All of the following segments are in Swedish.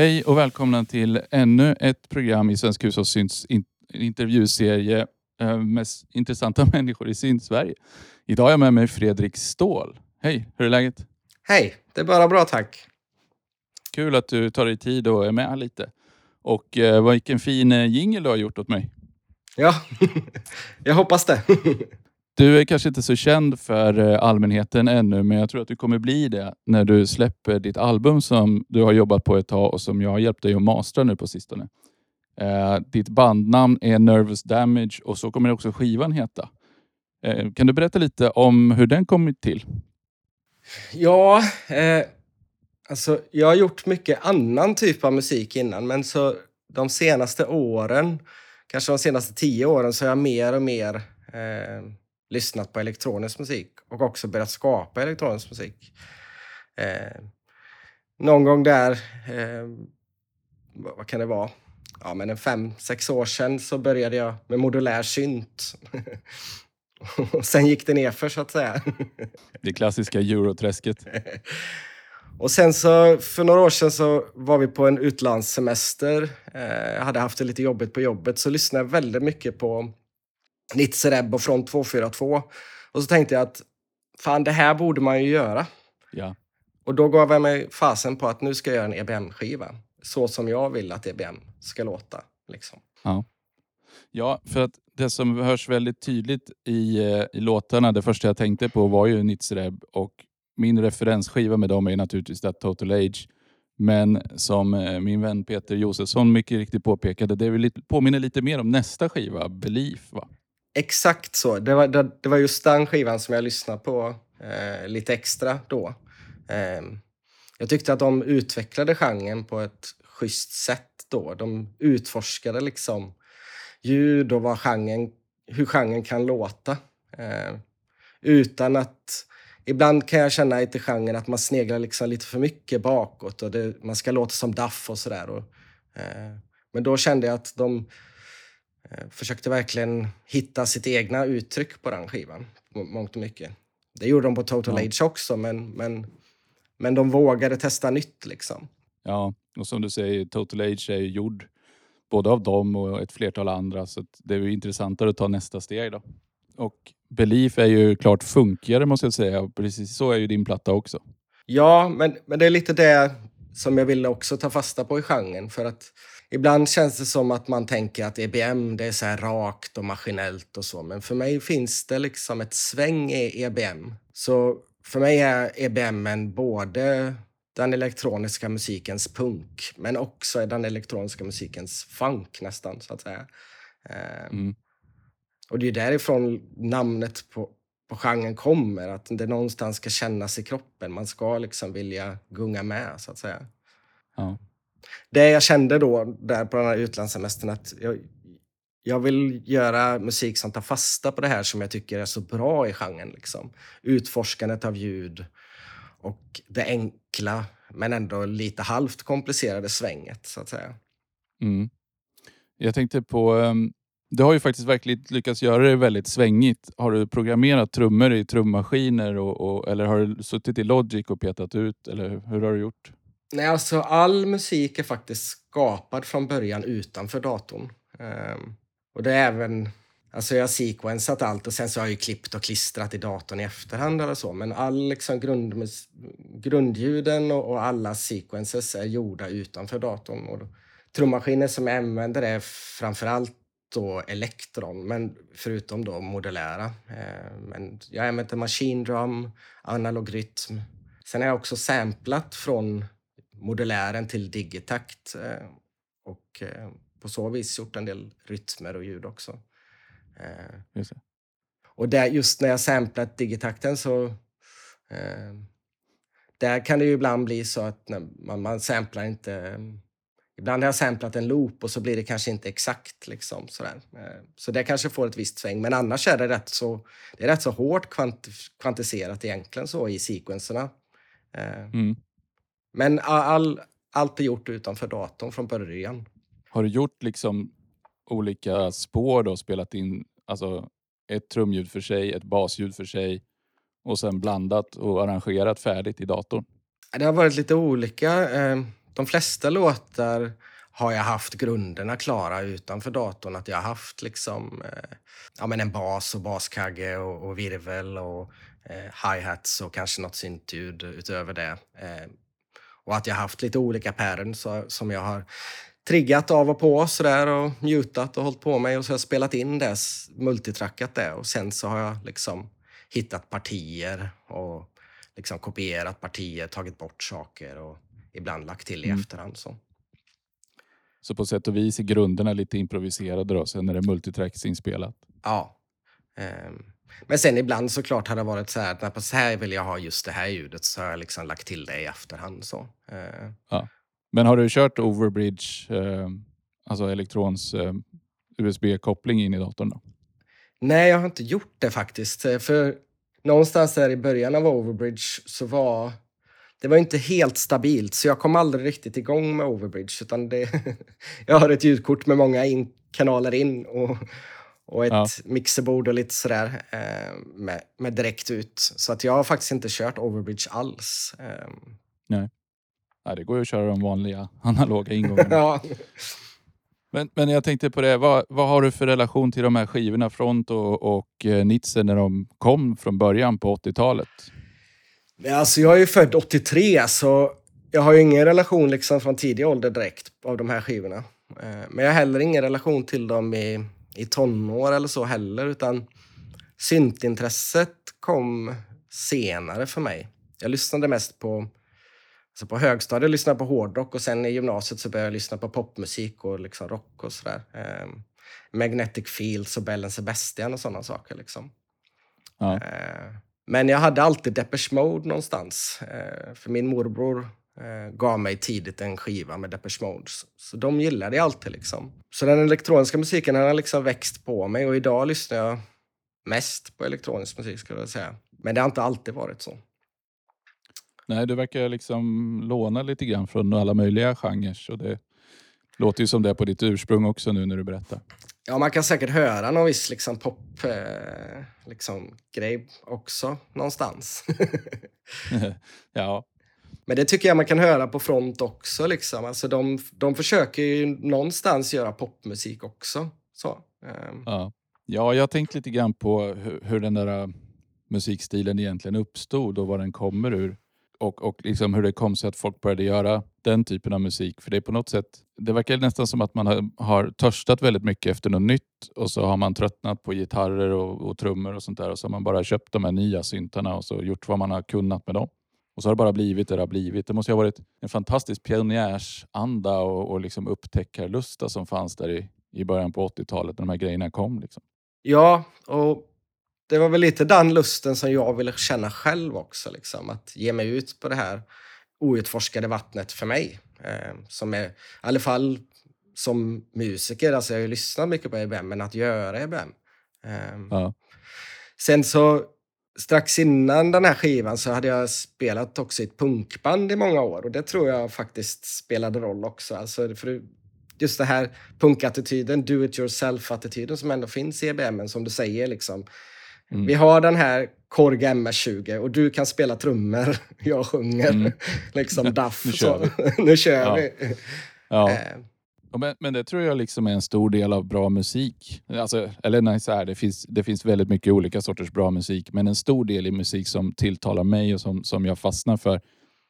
Hej och välkomna till ännu ett program i Svensk hushållssyns in- intervjuserie eh, Mest intressanta människor i Sydsverige. Idag har jag med mig Fredrik Ståhl. Hej, hur är läget? Hej, det är bara bra tack. Kul att du tar dig tid och är med lite. Och eh, vilken fin eh, jingel du har gjort åt mig. Ja, jag hoppas det. Du är kanske inte så känd för eh, allmänheten ännu, men jag tror att du kommer bli det när du släpper ditt album som du har jobbat på ett tag och som jag har hjälpt dig att mastra nu på sistone. Eh, ditt bandnamn är Nervous Damage och så kommer också skivan heta. Eh, kan du berätta lite om hur den kommit till? Ja, eh, alltså jag har gjort mycket annan typ av musik innan, men så de senaste åren, kanske de senaste tio åren, så har jag mer och mer eh, lyssnat på elektronisk musik och också börjat skapa elektronisk musik. Eh, någon gång där, eh, vad, kan det vara? Ja, men en fem, sex år sedan så började jag med modulär synt. och sen gick det nerför så att säga. Det klassiska euroträsket. Och sen så för några år sedan så var vi på en utlandssemester. Eh, jag hade haft det lite jobbigt på jobbet så lyssnade jag väldigt mycket på Nitzereb och Front 242. Och så tänkte jag att fan, det här borde man ju göra. Ja. Och då gav jag mig fasen på att nu ska jag göra en EBM-skiva. Så som jag vill att EBM ska låta. Liksom. Ja. ja, för att det som hörs väldigt tydligt i, eh, i låtarna, det första jag tänkte på var ju Nitzreb och min referensskiva med dem är naturligtvis That Total Age. Men som eh, min vän Peter Josefsson mycket riktigt påpekade, det är lite, påminner lite mer om nästa skiva, Belief va? Exakt så. Det var, det, det var just den skivan som jag lyssnade på eh, lite extra då. Eh, jag tyckte att de utvecklade genren på ett schysst sätt då. De utforskade liksom ljud och vad genren, hur genren kan låta. Eh, utan att... Ibland kan jag känna i genren att man sneglar liksom lite för mycket bakåt och det, man ska låta som Duff och sådär. Eh, men då kände jag att de försökte verkligen hitta sitt egna uttryck på den skivan. må- Mångt och mycket. Det gjorde de på Total Ja. Age också, men, men, men de vågade testa nytt liksom. Ja, och som du säger, Total Age är ju gjord både av dem och ett flertal andra. Så det är ju intressantare att ta nästa steg då. Och Belief är ju klart funkigare måste jag säga. Precis så är ju din platta också. Ja, men, men det är lite det som jag ville också ta fasta på i genren. För att ibland känns det som att man tänker att EBM det är så här rakt och maskinellt och så. Men för mig finns det liksom ett sväng i EBM. Så för mig är EBM både den elektroniska musikens punk, men också den elektroniska musikens funk nästan, så att säga. Eh, Mm. och det är därifrån namnet på, på genren kommer, att det någonstans ska kännas i kroppen. Man ska liksom vilja gunga med, så att säga. Ja. Det jag kände då, där på den här utlandssemestern, att jag, jag vill göra musik som tar fasta på det här som jag tycker är så bra i genren. Liksom. Utforskandet av ljud och det enkla, men ändå lite halvt komplicerade svänget, så att säga. Mm. Jag tänkte på, ehm, du har ju faktiskt verkligen lyckats göra det väldigt svängigt. Har du programmerat trummor i trummaskiner och, och, eller har du suttit i Logic och petat ut? Eller hur har du gjort? Nej, alltså all musik är faktiskt skapad från början utanför datorn. Um, och det är även... Alltså jag har sequensat allt och sen så har jag ju klippt och klistrat i datorn i efterhand eller så. Men all liksom grund, grundljuden och, och alla sequences är gjorda utanför datorn. Och trummaskiner som jag använder är framförallt då elektron, men förutom då modulära. Ehm, men jag använder machine drum, analog rytm. Sen har jag också samplat från modulären till digitakt eh, och eh, på så vis gjort en del rytmer och ljud också. Eh, Just och där, just när jag samplat digitakten så där kan det ju ibland bli så att man, man samplar inte Ibland har jag samplat en loop och så blir det kanske inte exakt. Liksom, sådär. Så det kanske får ett visst sväng. Men annars är det rätt så, det är rätt så hårt kvantif- kvantiserat egentligen så i sequenserna. Mm. Men all, allt är gjort utanför datorn från början. Har du gjort liksom olika spår då? Spelat in alltså ett trumljud för sig, ett basljud för sig och sen blandat och arrangerat färdigt i datorn? Det har varit lite olika. Eh, de flesta låtar har jag haft grunderna klara utanför datorn. Att jag har haft liksom, eh, ja, men en bas och baskagge och, och virvel och eh, hi-hats och kanske något syntljud utöver det. Eh, och att jag haft lite olika patterns som jag har triggat av och på sådär och mutat och hållit på med och så har jag spelat in det, multitrackat det och sen så har jag liksom hittat partier och liksom kopierat partier, tagit bort saker och ibland lagt till i mm. efterhand. Så. så på sätt och vis är grunderna lite improviserade då, sen är det multitracks inspelat? Ja. Um, men sen ibland såklart har det varit så här att när så här vill jag ha just det här ljudet så har jag liksom lagt till det i efterhand. Så. Uh, ja. Men har du kört Overbridge, uh, alltså elektrons uh, USB-koppling in i datorn? Då? Nej, jag har inte gjort det faktiskt. För någonstans där i början av Overbridge så var det var inte helt stabilt, så jag kom aldrig riktigt igång med Overbridge. Utan det, jag har ett ljudkort med många in, kanaler in och, och ett ja. mixerbord och lite sådär eh, med, med direkt ut. Så att jag har faktiskt inte kört Overbridge alls. Eh. Nej. Nej, det går ju att köra de vanliga analoga ingångarna. ja. Men, men jag tänkte på det, vad, vad har du för relation till de här skivorna Front och, och eh, Nitze när de kom från början på 80-talet? Alltså jag är ju född 83 så jag har ju ingen relation liksom från tidig ålder direkt av de här skivorna. Eh, men jag har heller ingen relation till dem i, i tonår eller så heller utan syntintresset kom senare för mig. Jag lyssnade mest på så på högstadiet lyssnade jag på hårdrock och sen i gymnasiet så började jag lyssna på popmusik och liksom rock och sådär. Eh, Magnetic Fields och Bell Sebastian och sådana saker. Liksom. Ja. Eh, men jag hade alltid Depeche Mode någonstans. Eh, för min morbror eh, gav mig tidigt en skiva med Depeche Mode. Så, så de gillade jag alltid. Liksom. Så den elektroniska musiken har liksom växt på mig och idag lyssnar jag mest på elektronisk musik skulle jag säga. Men det har inte alltid varit så. Nej, du verkar liksom låna lite grann från alla möjliga genrer. Och det låter ju som det på ditt ursprung också nu när du berättar. Ja, man kan säkert höra någon viss liksom, pop eh, liksom, också någonstans. ja. Men det tycker jag man kan höra på front också. Liksom. Alltså, de, de försöker ju någonstans göra popmusik också. Så, ehm. ja. ja, jag har tänkt lite grann på hur, hur den där äh, musikstilen egentligen uppstod och var den kommer ur och, och liksom hur det kom sig att folk började göra den typen av musik. För det är på något sätt, det verkar nästan som att man har, har törstat väldigt mycket efter något nytt och så har man tröttnat på gitarrer och, och trummor och sånt där och så har man bara köpt de här nya syntarna och så gjort vad man har kunnat med dem. Och så har det bara blivit det det har blivit. Det måste ha varit en fantastisk pionjärsanda och, och liksom upptäckarlusta som fanns där i, i början på 80-talet när de här grejerna kom. Liksom. Ja, och det var väl lite den lusten som jag ville känna själv också. Liksom, att ge mig ut på det här outforskade vattnet för mig. Eh, som är, i alla fall som musiker, alltså jag har ju lyssnat mycket på EBM, men att göra EBM. Eh, ja. Sen så strax innan den här skivan så hade jag spelat också i ett punkband i många år och det tror jag faktiskt spelade roll också. Alltså för just det här punkattityden, do it yourself-attityden som ändå finns i EBM, som du säger. Liksom. Mm. Vi har den här Korg MS-20 och du kan spela trummor, jag sjunger. Mm. liksom daff. nu kör vi. nu kör ja. vi. Ja. Men, men det tror jag liksom är en stor del av bra musik. Alltså, eller nej, så här, det, finns, det finns väldigt mycket olika sorters bra musik, men en stor del i musik som tilltalar mig och som, som jag fastnar för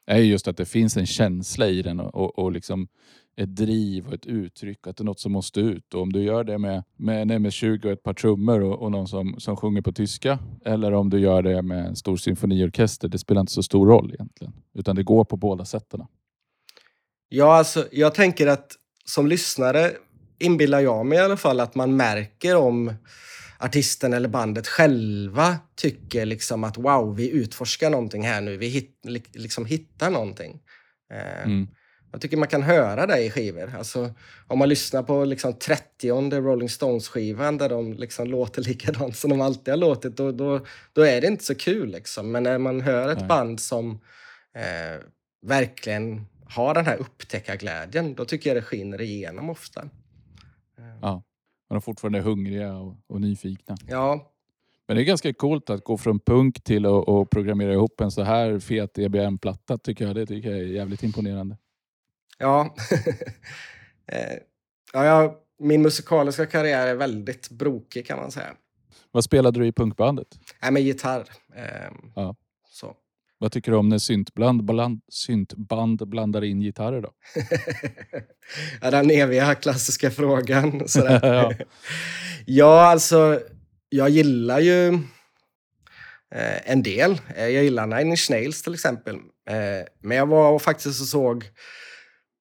är just att det finns en känsla i den och, och, och liksom ett driv och ett uttryck, att det är något som måste ut. Och om du gör det med, med en MS-20 och ett par trummor och, och någon som, som sjunger på tyska, eller om du gör det med en stor symfoniorkester, det spelar inte så stor roll egentligen. Utan det går på båda sätten. Ja, alltså, jag tänker att som lyssnare inbillar jag mig i alla fall att man märker om artisten eller bandet själva tycker liksom att wow, vi utforskar någonting här nu. Vi hit, liksom hittar någonting. Eh, mm. Jag tycker man kan höra det i skivor. Alltså, om man lyssnar på liksom 30 Rolling Stones-skivan där de liksom låter likadant som de alltid har låtit, då, då, då är det inte så kul. Liksom. Men när man hör ett Nej. band som eh, verkligen har den här upptäckarglädjen, då tycker jag det skiner igenom ofta. Ja, de är fortfarande hungriga och, och, nyfikna. Ja. Men det är ganska coolt att gå från punk till att programmera ihop en så här fet EBM-platta tycker jag. Det tycker jag är jävligt imponerande. Ja. Eh, ja, jag, min musikaliska karriär är väldigt brokig kan man säga. Vad spelade du i punkbandet? Nej, med gitarr. Eh, Ja. Vad tycker du om när syntband, bland, syntband blandar in gitarrer då? ja, den eviga klassiska frågan. Ja. ja, alltså, jag gillar ju eh, en del. Eh, jag gillar Nine Inch Nails till exempel. Eh, men jag var faktiskt och såg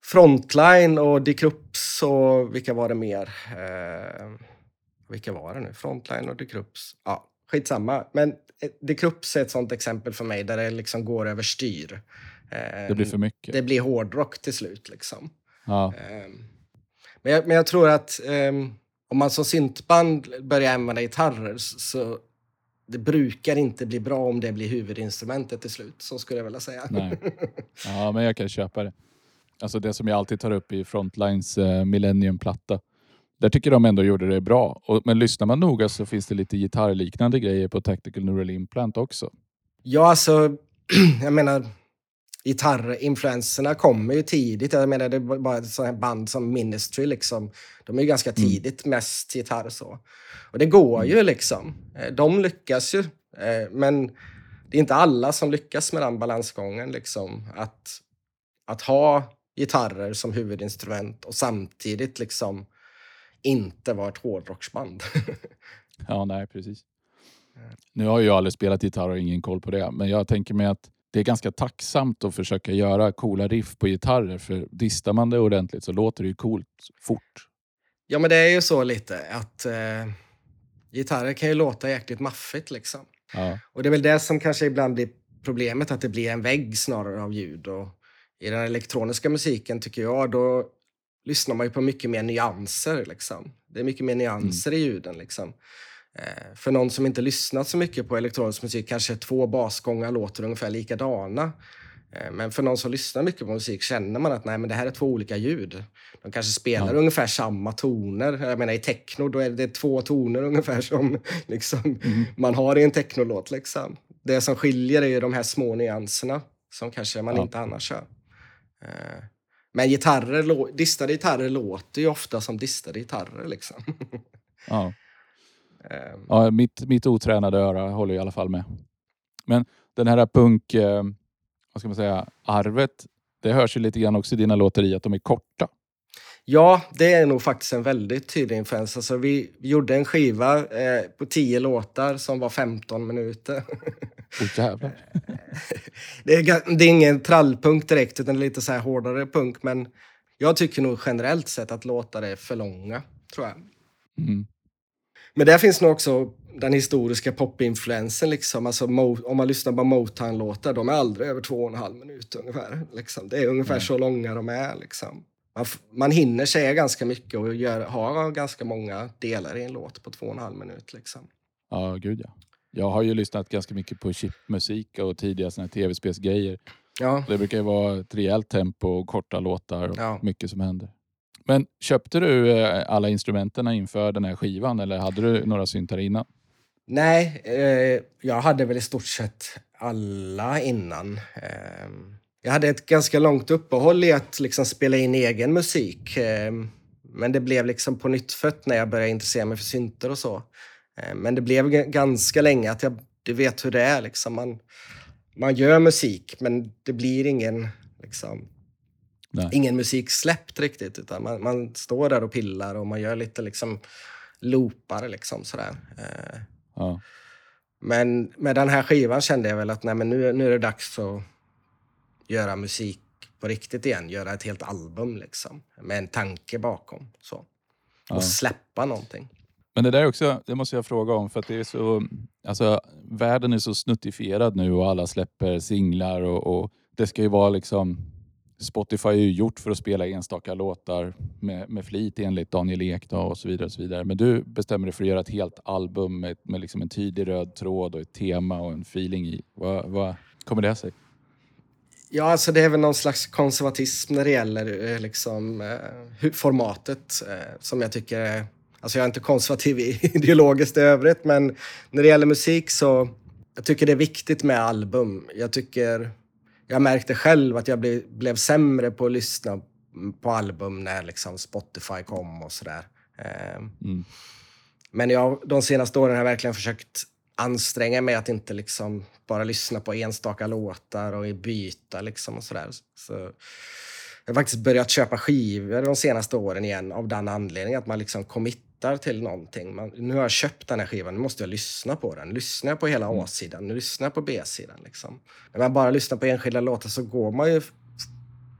Frontline och Dick Krups och vilka var det mer? Eh, vilka var det nu? Frontline och Dick Krups. Ja, skitsamma. Men eh, Dick Krups är ett sånt exempel för mig där det liksom går överstyr. Eh, Det blir för mycket. det blir hårdrock till slut. Liksom. Ja. Ehm, Men jag, men jag tror att ehm, om man som syntband börjar använda gitarrer så, så det brukar inte bli bra om det blir huvudinstrumentet till slut. Så skulle jag vilja säga. Nej. ja, men jag kan köpa det. Alltså det som jag alltid tar upp i Frontlines eh, Millennium-platta. Där tycker de ändå gjorde det bra. Och, men lyssnar man noga så finns det lite gitarrliknande grejer på Tactical Neural Implant också. Ja, alltså, jag menar, gitarrinfluenserna kommer ju tidigt. Jag menar, det är bara ett sånt här band som Ministry, liksom. De är ju ganska tidigt mest gitarr så. Och det går ju liksom. Eh, De lyckas ju. Eh, Men det är inte alla som lyckas med den balansgången, liksom. Att, att ha gitarrer som huvudinstrument och samtidigt liksom inte vara ett hårdrocksband. Ja, nej precis. Nu har jag aldrig spelat gitarr och ingen koll på det. Men jag tänker mig att det är ganska tacksamt att försöka göra coola riff på gitarrer. För distar man det ordentligt så låter det ju coolt fort. Ja, men det är ju så lite att eh, gitarrer kan ju låta jäkligt maffigt liksom. Ja, Och det är väl det som kanske ibland blir problemet, att det blir en vägg snarare av ljud. Och I den elektroniska musiken tycker jag, då lyssnar man ju på mycket mer nyanser. Liksom. Det är mycket mer nyanser i ljuden. Liksom. Eh, för någon som inte lyssnat så mycket på elektronisk musik kanske två basgångar låter ungefär likadana. Eh, Men för någon som lyssnar mycket på musik känner man att nej, men det här är två olika ljud. De kanske spelar Ja. ungefär samma toner. Jag menar i techno då är det två toner ungefär som liksom, man har i en technolåt. Liksom. Det som skiljer är ju de här små nyanserna som kanske man Ja. inte annars hör. Eh, Men gitarrer, distade gitarrer låter ju ofta som distade gitarrer. Liksom. ja. Eh, ja mitt, mitt otränade öra håller i alla fall med. Men den här punk, eh, vad ska man säga, arvet. Det hörs ju lite grann också i dina låtar i att de är korta. Ja, det är nog faktiskt en väldigt tydlig influens. Alltså, vi gjorde en skiva eh, på tio låtar som var 15 minuter. Åh jävlar. det, är, det är ingen trallpunk direkt, utan lite så här hårdare punk. Men jag tycker nog generellt sett att låtar är för långa, tror jag. Mm. Men där finns nog också den historiska popinfluensen. Liksom. Alltså, om man lyssnar på Motown-låtar, de är aldrig över två och en halv minut ungefär. Liksom. Det är ungefär Nej. så långa de är. Liksom. Man, man hinner säga ganska mycket och gör, har ganska många delar i en låt på två och en halv minut. Liksom. Ja, gud ja. Jag har ju lyssnat ganska mycket på chipmusik och tidiga tv-spelsgrejer. Ja. Det brukar ju vara ett rejält tempo och korta låtar och Ja. mycket som händer. Men köpte du eh, alla instrumenten inför den här skivan eller hade du några syntar innan? Nej, eh, jag hade väl i stort sett alla innan. Eh, jag hade ett ganska långt uppehåll i att liksom spela in egen musik. Eh, men det blev liksom på nytt när jag började intressera mig för synter och så. Eh, men det blev ganska länge att jag du vet hur det är. Liksom. Man, man gör musik, men det blir ingen, liksom, Nej. ingen musik släppt riktigt. Utan man, man står där och pillar och man gör lite liksom, loopar. Liksom, sådär. Eh, Ja. men med den här skivan kände jag väl att nej, men nu, nu är det dags att göra musik på riktigt igen. Göra ett helt album liksom. Med en tanke bakom. Så. Och Ja. släppa någonting. Men det där också, det måste jag fråga om för att det är så, alltså världen är så snuttifierad nu och alla släpper singlar och, och det ska ju vara liksom Spotify är ju gjort för att spela enstaka låtar med, med flit enligt Daniel Ek då, och så vidare. och så vidare. Men du bestämmer dig för att göra ett helt album med, med liksom en tydlig röd tråd och ett tema och en feeling i. Vad, vad kommer det sig? Ja, alltså det är väl någon slags konservatism när det gäller eh, liksom, eh, formatet eh, som jag tycker är... Alltså jag är inte konservativ ideologiskt i övrigt, men när det gäller musik så jag tycker det är viktigt med album. Jag tycker... Jag märkte själv att jag blev, blev sämre på att lyssna på album när liksom Spotify kom och sådär. Eh, Mm. men jag, de senaste åren har jag verkligen försökt anstränga mig att inte liksom bara lyssna på enstaka låtar och byta liksom och sådär. Så jag har faktiskt börjat köpa skivor de senaste åren igen av den anledningen att man liksom committar till någonting. Man, nu har jag köpt den här skivan, nu måste jag lyssna på den. Lyssnar jag på hela A-sidan, nu lyssnar jag på B-sidan. Liksom. När man bara lyssnar på enskilda låtar så går man ju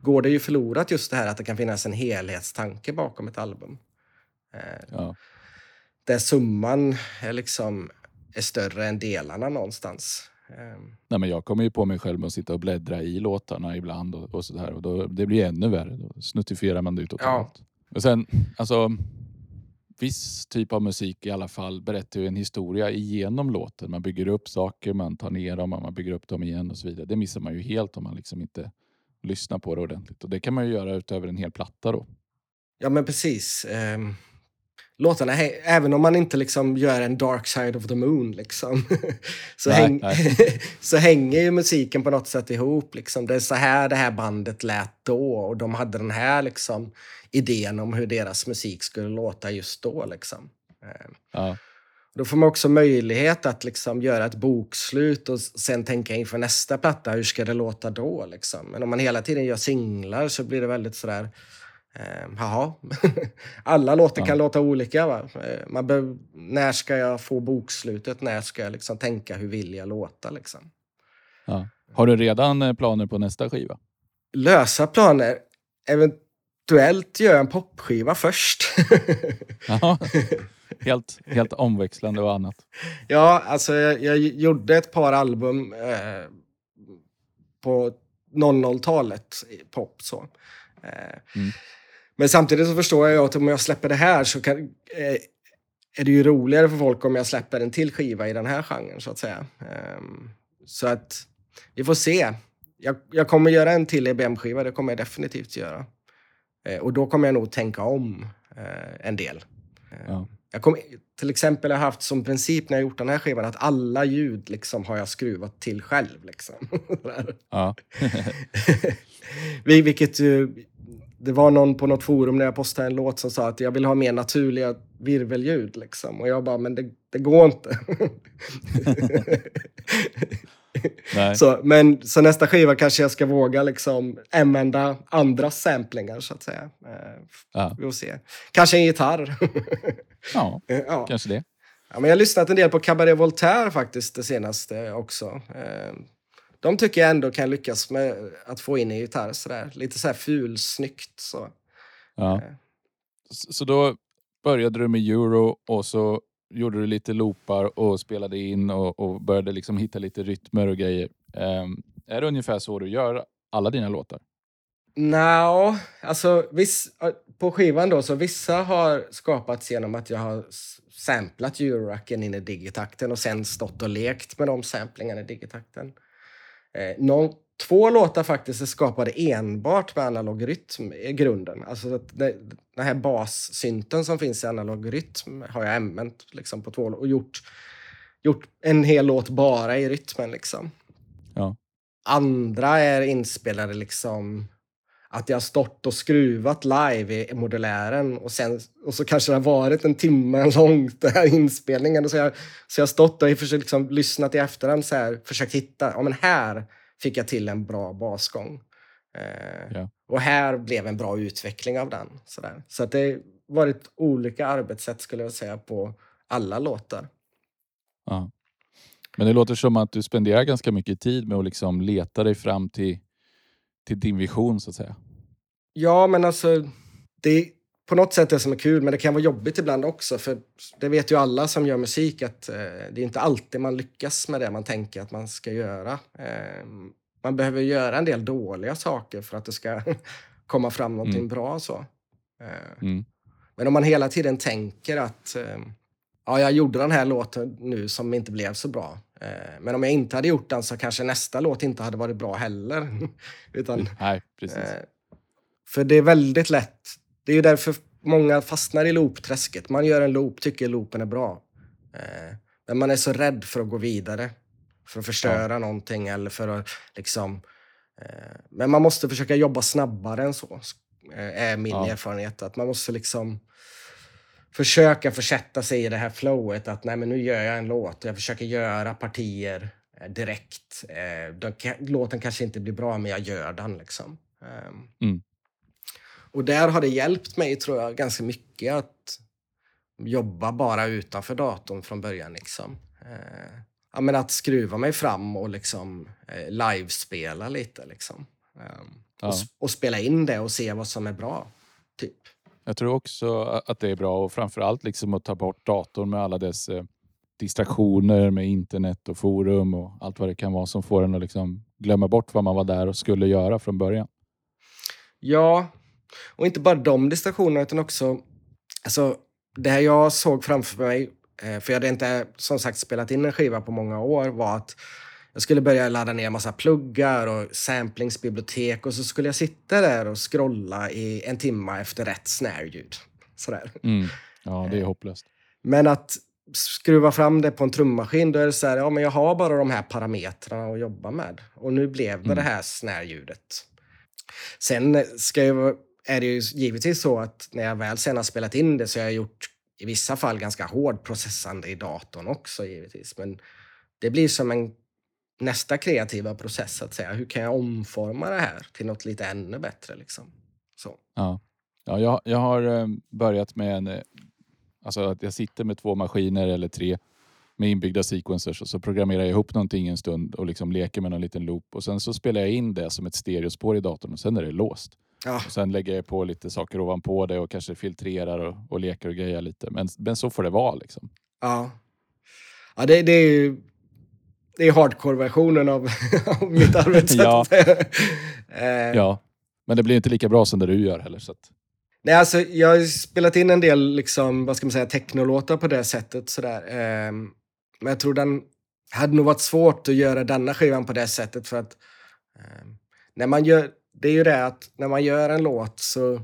går det ju förlorat just det här att det kan finnas en helhetstanke bakom ett album. Eh, Ja. där summan är, liksom, är större än delarna någonstans. Eh, Nej, men jag kommer ju på mig själv med att sitta och bläddra i låtarna ibland och, och sådär. Och då, det blir ännu värre. Då snuttifierar man det ut totalt. Och sen, alltså, viss typ av musik i alla fall berättar ju en historia igenom låten. Man bygger upp saker, man tar ner dem, man bygger upp dem igen och så vidare. Det missar man ju helt om man liksom inte lyssnar på det ordentligt. Och det kan man ju göra utöver en hel platta då. Ja, men precis. Ehm, Låtarna, även om man inte liksom gör en dark side of the moon, liksom, så, Nej, häng, nej. så hänger ju musiken på något sätt ihop. Liksom. Det är så här det här bandet lät då och de hade den här liksom, idén om hur deras musik skulle låta just då. Liksom. Ehm, Ja, Då får man också möjlighet att liksom göra ett bokslut och sen tänka inför nästa platta, hur ska det låta då? Liksom. Men om man hela tiden gör singlar så blir det väldigt sådär, jaha, alla låtar Ja. kan låta olika. Va? Eh, Man behöver, när ska jag få bokslutet? När ska jag liksom tänka, hur vill jag låta? Liksom? ja. Har du redan eh, planer på nästa skiva? Lösa planer, eventuellt göra en popskiva först. Ja. helt, helt omväxlande och annat. Ja, alltså jag, jag gjorde ett par album eh, på 00-talet, i pop så. Eh, Mm. Men samtidigt så förstår jag ju att om jag släpper det här så kan, eh, är det ju roligare för folk om jag släpper en till skiva i den här genren så att säga. Ehm, så att vi får se. Jag, jag kommer göra en till EBM-skiva, det kommer jag definitivt göra. Eh, och då kommer jag nog tänka om eh, en del. Eh, Ja. Jag kom, till exempel har jag haft som princip när jag gjort den här skivan att alla ljud liksom har jag skruvat till själv. Liksom. Ja. Vilket ju, det var någon på något forum när jag postade en låt som sa att jag vill ha mer naturliga virvelljud. Liksom. Och jag bara, men det, det går inte. Så, men så nästa skiva kanske jag ska våga liksom använda andra samplingar så att säga. Eh, Ja. vi får se. Kanske en gitarr. ja, Eh, ja. kanske det. Ja, men jag har lyssnat en del på Cabaret Voltaire faktiskt det senaste också. De tycker jag ändå kan lyckas med att få in en gitarr sådär. Lite så här fulsnyggt så. Ja. Eh, Så då började du med euro och så gjorde du lite loopar och spelade in och, och började liksom hitta lite rytmer och grejer. Ehm, är det ungefär så du gör alla dina låtar? Nå, alltså viss, på skivan då så vissa har skapats genom att jag har samplat euroracken in i digitakten och sen stått och lekt med de samplingarna i digitakten. Eh, någon, två låtar faktiskt är skapade enbart med analog rytm i grunden. Alltså att det, den här bassynten som finns i analog rytm har jag använt liksom, på två och gjort, gjort en hel låt bara i rytmen. Liksom. Ja. Andra är inspelade liksom att jag har stått och skruvat live i modulären och, sen, och så kanske det har varit en timme långt den här inspelningen. Och så, jag, så jag har stått och försökt liksom, lyssnat i efterhand så här, försökt hitta, ja men här fick jag till en bra basgång. Eh, Ja. Och här blev en bra utveckling av den. Så, där. så att det har varit olika arbetssätt skulle jag säga på alla låtar. Ja. Men det låter som att du spenderar ganska mycket tid med att liksom leta dig fram till, till din vision så att säga. Ja, men alltså, det är på något sätt det som är kul, men det kan vara jobbigt ibland också. För det vet ju alla som gör musik att eh, det är inte alltid man lyckas med det man tänker att man ska göra. Eh, man behöver göra en del dåliga saker för att det ska komma fram någonting Mm. bra. så. Eh, Mm. men om man hela tiden tänker att eh, ja, jag gjorde den här låten nu som inte blev så bra. Eh, men om jag inte hade gjort den så kanske nästa låt inte hade varit bra heller. Utan Nej, precis. Eh, För det är väldigt lätt. Det är ju därför många fastnar i loopträsket. Man gör en loop, tycker loopen är bra. Eh, Men man är så rädd för att gå vidare. För att förstöra någonting eller för att liksom... Men man måste försöka jobba snabbare än så. är min Ja. erfarenhet. Att man måste liksom försöka försätta sig i det här flowet. Att nej, men nu gör jag en låt och jag försöker göra partier eh, direkt. Eh, den låten kanske inte blir bra, men jag gör den. Liksom. Ehm, Mm. Och där har det hjälpt mig, tror jag, ganska mycket att jobba bara utanför datorn från början. Liksom. Eh, ja, men att skruva mig fram och liksom, eh, livespela lite. Liksom. Ehm, Ja. och, och spela in det och se vad som är bra. Typ. Jag tror också att det är bra och framförallt liksom att ta bort datorn med alla dess eh, distraktioner med internet och forum och allt vad det kan vara som får en att liksom glömma bort vad man var där och skulle göra från början. Ja, och inte bara de distraktionerna utan också alltså, det här jag såg framför mig, eh, för jag hade inte som sagt spelat in en skiva på många år, var att jag skulle börja ladda ner massa pluggar och samplingsbibliotek och så skulle jag sitta där och scrolla i en timme efter rätt snare-ljud. Sådär. Mm. Ja, det är hopplöst. Men att skruva fram det på en trummaskin, då är det så här, ja men jag har bara de här parametrarna att jobba med. Och nu blev det Mm. det här snärljudet. Sen ska jag, är det ju givetvis så att när jag väl sen har spelat in det så har jag gjort i vissa fall ganska hård processande i datorn också givetvis. Men det blir som en nästa kreativa process att säga. Hur kan jag omforma det här till något lite ännu bättre? Liksom. Så. Ja. Ja, jag, jag har eh, börjat med en... eh, Alltså att jag sitter med två maskiner eller tre med inbyggda sequencers och så programmerar jag ihop någonting en stund och liksom leker med någon liten loop och sen så spelar jag in det som ett stereospår i datorn och sen är det låst. Ja, Och sen lägger jag på lite saker ovanpå det och kanske filtrerar och, och leker och grejer lite. Men, men så får det vara liksom. Ja. Ja, det, det är ju det är hardcore-versionen av, av mitt arbetssätt. Ja. Eh, Ja. Men det blir inte lika bra som det du gör heller. Så att, Nej, alltså, jag har spelat in en del liksom, vad ska man säga, technolåtar på det sättet. Sådär. Eh, men jag tror den hade nog varit svårt att göra denna skivan på det sättet för att eh, när man gör, det är ju det att när man gör en låt så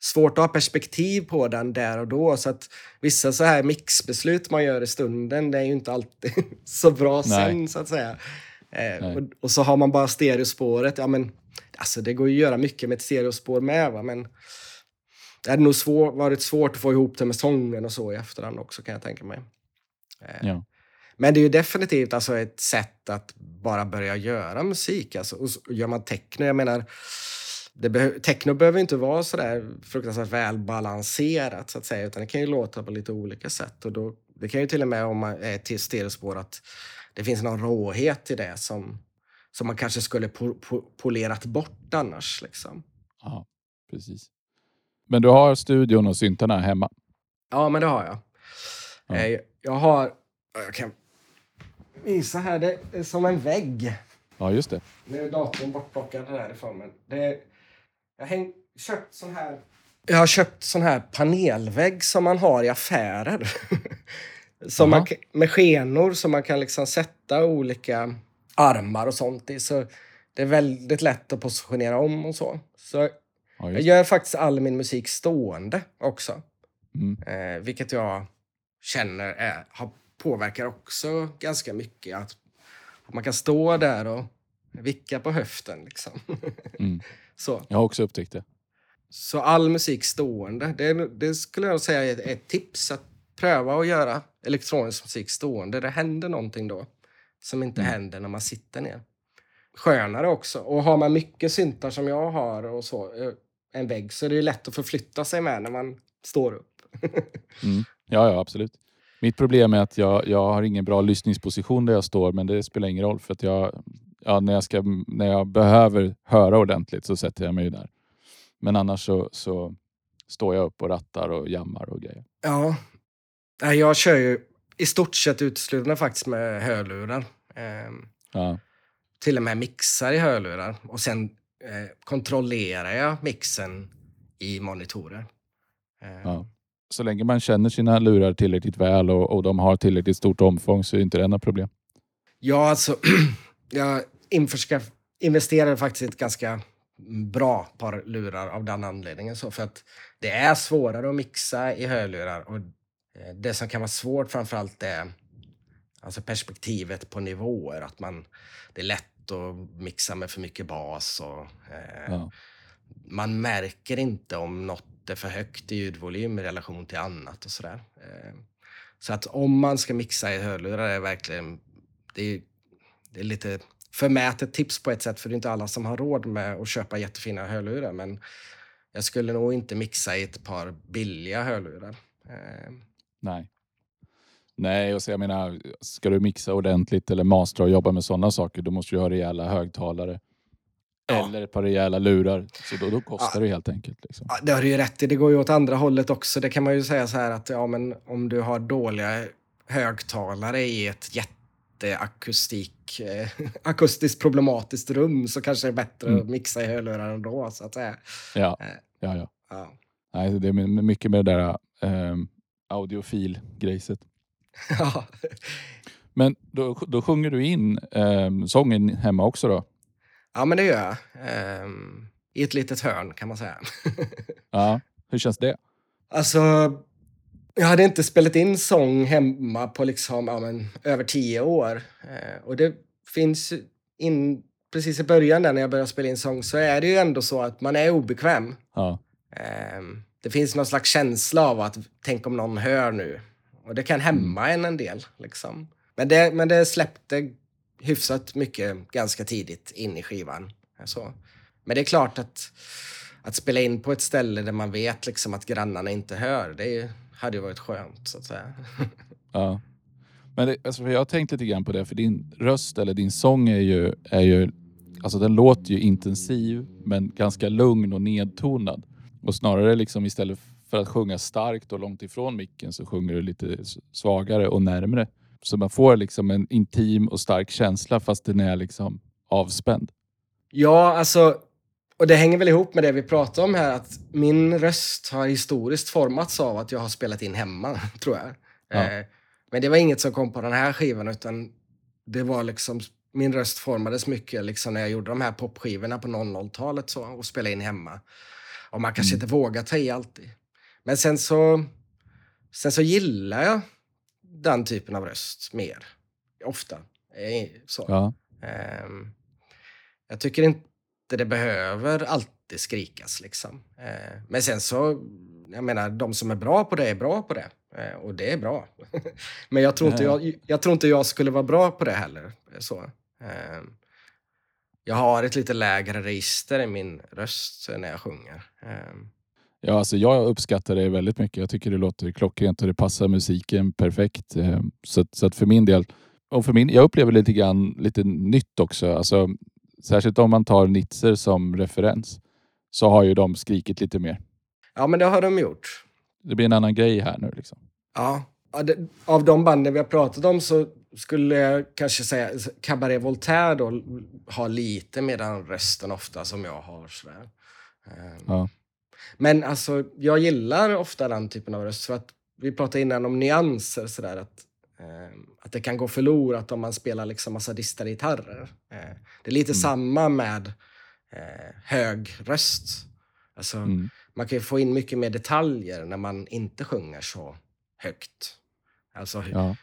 svårt att ha perspektiv på den där och då. Så att vissa så här mixbeslut man gör i stunden, det är ju inte alltid så bra Nej. sen så att säga. Eh, och, och så har man bara stereospåret. Ja, men, alltså, det går ju att göra mycket med ett stereospår med, va? men det hade nog svår, varit svårt att få ihop det med sången och så i efterhand också kan jag tänka mig. Eh, ja. Men det är ju definitivt alltså ett sätt att bara börja göra musik. Alltså, och, och gör man techno, jag menar, det behö- techno behöver inte vara sådär fruktansvärt välbalanserat så att säga, utan det kan ju låta på lite olika sätt. Och då, det kan ju till och med om man är till stereospår att det finns någon råhet i det som, som man kanske skulle po, po, polerat bort annars. Liksom. ja, precis. Men du har studion och syntarna hemma? Ja, men det har jag. Ja. Eh, Jag har... Jag kan visa här. Det är som en vägg. Ja, just det. Nu är datorn bortplockad härifrån. Men det jag har köpt sån här... Jag har köpt sån här panelvägg som man har i affärer. som man, med skenor som man kan liksom sätta olika armar och sånt i. Så det är väldigt lätt att positionera om och så. Så Ja, jag gör faktiskt all min musik stående också. Mm. Eh, vilket jag känner är, har, påverkar också ganska mycket. Att man kan stå där och vicka på höften. Liksom. Mm. Så. Jag har också upptäckt det. så all musik stående. Det, det skulle jag säga är ett, tips. Att pröva att göra elektronisk musik stående. Det händer någonting då som inte Mm. händer när man sitter ner. Skönare också. Och har man mycket syntar som jag har och så, eh, en vägg, så är det ju lätt att förflytta sig med när man står upp. Mm. Ja, ja, absolut. Mitt problem är att jag, jag har ingen bra lyssningsposition där jag står, men det spelar ingen roll för att jag, ja, när, jag ska, när jag behöver höra ordentligt så sätter jag mig där. Men annars så, så står jag upp och rattar och jammar och grejer. Ja. Jag kör ju i stort sett uteslutande faktiskt med hörlurar. Ehm, Ja, till och med mixar i hörlurar. Och sen eh, kontrollerar jag mixen i monitorer. Ehm, ja. Så länge man känner sina lurar tillräckligt väl och, och de har tillräckligt stort omfång så är inte det några problem. Ja, alltså, jag investerade faktiskt i ett ganska bra par lurar av den anledningen. Så för att det är svårare att mixa i hörlurar. Och eh, det som kan vara svårt framförallt är alltså perspektivet på nivåer. Att man, det är lätt att mixa med för mycket bas. Och, eh, Ja. man märker inte om något är för högt i ljudvolym i relation till annat och sådär. Eh, så att om man ska mixa i hörlurar är verkligen, det är, det är lite förmätet tips på ett sätt för det är inte alla som har råd med att köpa jättefina hörlurar men jag skulle nog inte mixa i ett par billiga hörlurar. Eh, Nej. Nej, och så jag menar, ska du mixa ordentligt eller mastra och jobba med sådana saker, då måste du ha rejäla högtalare. Ja. Eller ett par rejäla lurar. Så då, då kostar det helt enkelt. Liksom. Ja, det har du ju rätt i. Det går ju åt andra hållet också. Det kan man ju säga så här att ja, men om du har dåliga högtalare i ett jätteakustik, eh, akustiskt problematiskt rum så kanske det är bättre Mm. att mixa i hörlurar ändå. Så att säga. Ja, Eh. ja, ja. Ja. Nej, det är my- mycket med det där um, audiofil-grejset. Ja. Men då, då sjunger du in ehm, sången hemma också då? ja, men det gör jag. Ehm, I ett litet hörn kan man säga. Ja. Hur känns det? Alltså, jag hade inte spelat in sång hemma på liksom, ja, men, över tio år. Eh, och det finns in, precis i början där när jag började spela in sång så är det ju ändå så att man är obekväm. Ja. Ehm, det finns någon slags känsla av att tänk om någon hör nu. Och det kan hämma en en del. Liksom. Men, det, men det släppte hyfsat mycket ganska tidigt in i skivan. Så. Men det är klart att, att spela in på ett ställe där man vet liksom att grannarna inte hör, det är hade ju varit skönt så att säga. Ja. Men det, alltså, jag har tänkt lite grann på det, för din röst eller din sång är ju, är ju alltså den låter ju intensiv men ganska lugn och nedtonad. Och snarare liksom istället för att sjunga starkt och långt ifrån micken så sjunger du lite svagare och närmre. Så man får liksom en intim och stark känsla fast den är liksom avspänd. Ja, alltså, och det hänger väl ihop med det vi pratade om här, att min röst har historiskt formats av att jag har spelat in hemma, tror jag. Ja. Eh, men det var inget som kom på den här skivan, utan det var liksom, min röst formades mycket liksom när jag gjorde de här popskivorna på 00-talet så, och spelade in hemma. Och man kanske Mm. inte vågar ta i alltid. Men sen så, sen så gillar jag den typen av röst mer, ofta. Eh, Så. Ja. Ehm, jag tycker inte det behöver alltid skrikas. Liksom. Eh, men sen så, jag menar, de som är bra på det är bra på det. Eh, och det är bra. men jag tror, inte Ja. jag, jag tror inte jag skulle vara bra på det heller. eh, Så. Ehm, jag har ett lite lägre register i min röst när jag sjunger. Ja, alltså jag uppskattar det väldigt mycket. Jag tycker det låter klockrent och det passar musiken perfekt. Eh, Så, så att för min del, och för min, jag upplever lite grann lite nytt också. Alltså, särskilt om man tar Nitzer som referens så har ju de skrikit lite mer. ja, men det har de gjort. Det blir en annan grej här nu. Liksom. Ja, av de banden vi har pratat om så skulle jag kanske säga Cabaret Voltaire då har lite mer den rösten ofta som jag har. Sådär. Ehm, Ja. Men alltså, jag gillar ofta den typen av röst. För att vi pratade innan om nyanser, sådär, att, att det kan gå förlorat om man spelar liksom massa distade gitarrer. Eh, det är lite samma med eh, hög röst. Alltså, Mm. man kan få in mycket mer detaljer när man inte sjunger så högt. Alltså hur, Ja.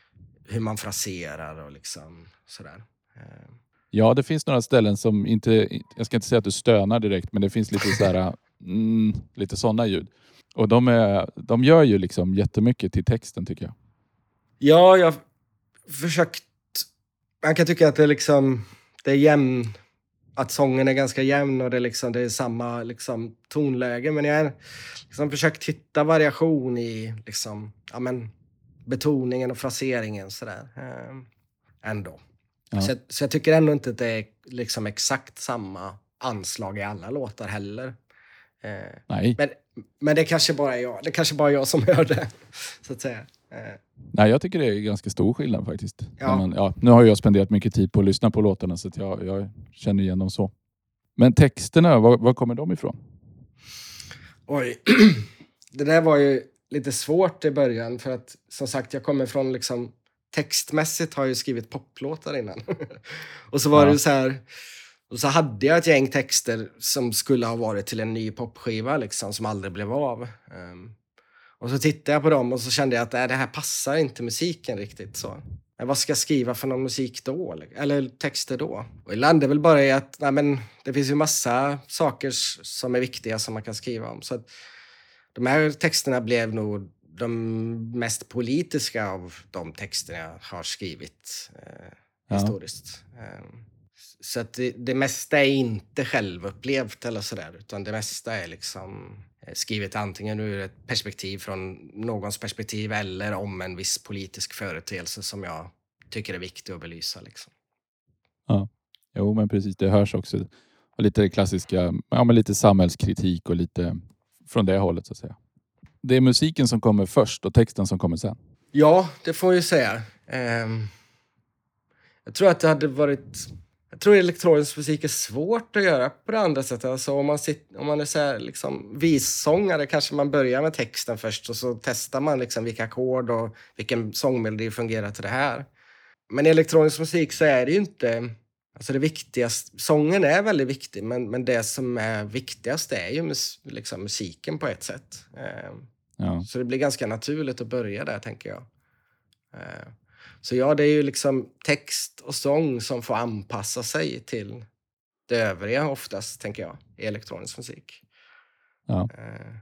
hur man fraserar och liksom sådär. Eh, ja, det finns några ställen som inte, jag ska inte säga att du stönar direkt, men det finns lite så här, mm, lite sådana ljud. Och de, är, de gör ju liksom jättemycket till texten tycker jag. Ja, jag har försökt... Man kan tycka att det är liksom... Det är jämn... Att sången är ganska jämn och det är, liksom, det är samma liksom, tonläge. Men jag har liksom försökt hitta variation i liksom, ja, men, betoningen och fraseringen. Sådär. Eh, ändå. Ja. Så, jag- så jag tycker ändå inte att det är liksom exakt samma anslag i alla låtar heller. Eh, Nej, men, men det kanske bara är jag. Det kanske bara jag som hör det. Så att säga. Eh, Nej, jag tycker det är ganska stor skillnad faktiskt. Ja. Man, ja, nu har jag spenderat mycket tid på att lyssna på låtarna så att jag, jag känner igen dem så. Men texterna, var, var kommer de ifrån? Oj. Det där var ju lite svårt i början för att som sagt jag kommer från liksom textmässigt har jag ju skrivit poplåtar innan. och så var Ja. det så här och så hade jag ett gäng texter som skulle ha varit till en ny popskiva liksom som aldrig blev av. Ehm, och så tittade jag på dem och så kände jag att äh, det här passar inte musiken riktigt så. vad ska jag skriva för någon musik då? Eller texter då? Och ibland är väl bara i att nej, men det finns ju massa saker som är viktiga som man kan skriva om. Så att de här texterna blev nog de mest politiska av de texter jag har skrivit eh, ja. historiskt. Eh, så att det, det, mesta är inte självupplevt eller sådär, utan det mesta är liksom skrivet antingen ur ett perspektiv från någons perspektiv eller om en viss politisk företeelse som jag tycker är viktig att belysa. Liksom. Ja, jo men precis, det hörs också. Och lite klassiska, ja men lite samhällskritik och lite från det hållet så att säga. Det är musiken som kommer först och texten som kommer sen. Ja, det får jag ju säga. Um, jag tror att det hade varit jag tror elektronisk musik är svårt att göra på det andra sättet. Alltså om man, sitter, om man är så här, liksom, vissångare kanske man börjar med texten först och så testar man liksom vilka ackord och vilken sångmelodi fungerar till det här. Men i elektronisk musik så är det ju inte... Alltså det viktigaste, sången är väldigt viktig, men, men det som är viktigast är ju mus, liksom musiken på ett sätt. Eh, ja. Så det blir ganska naturligt att börja där, tänker jag. Så ja, det är ju liksom text och sång som får anpassa sig till det övriga oftast, tänker jag, i elektronisk musik. Ja. Eh,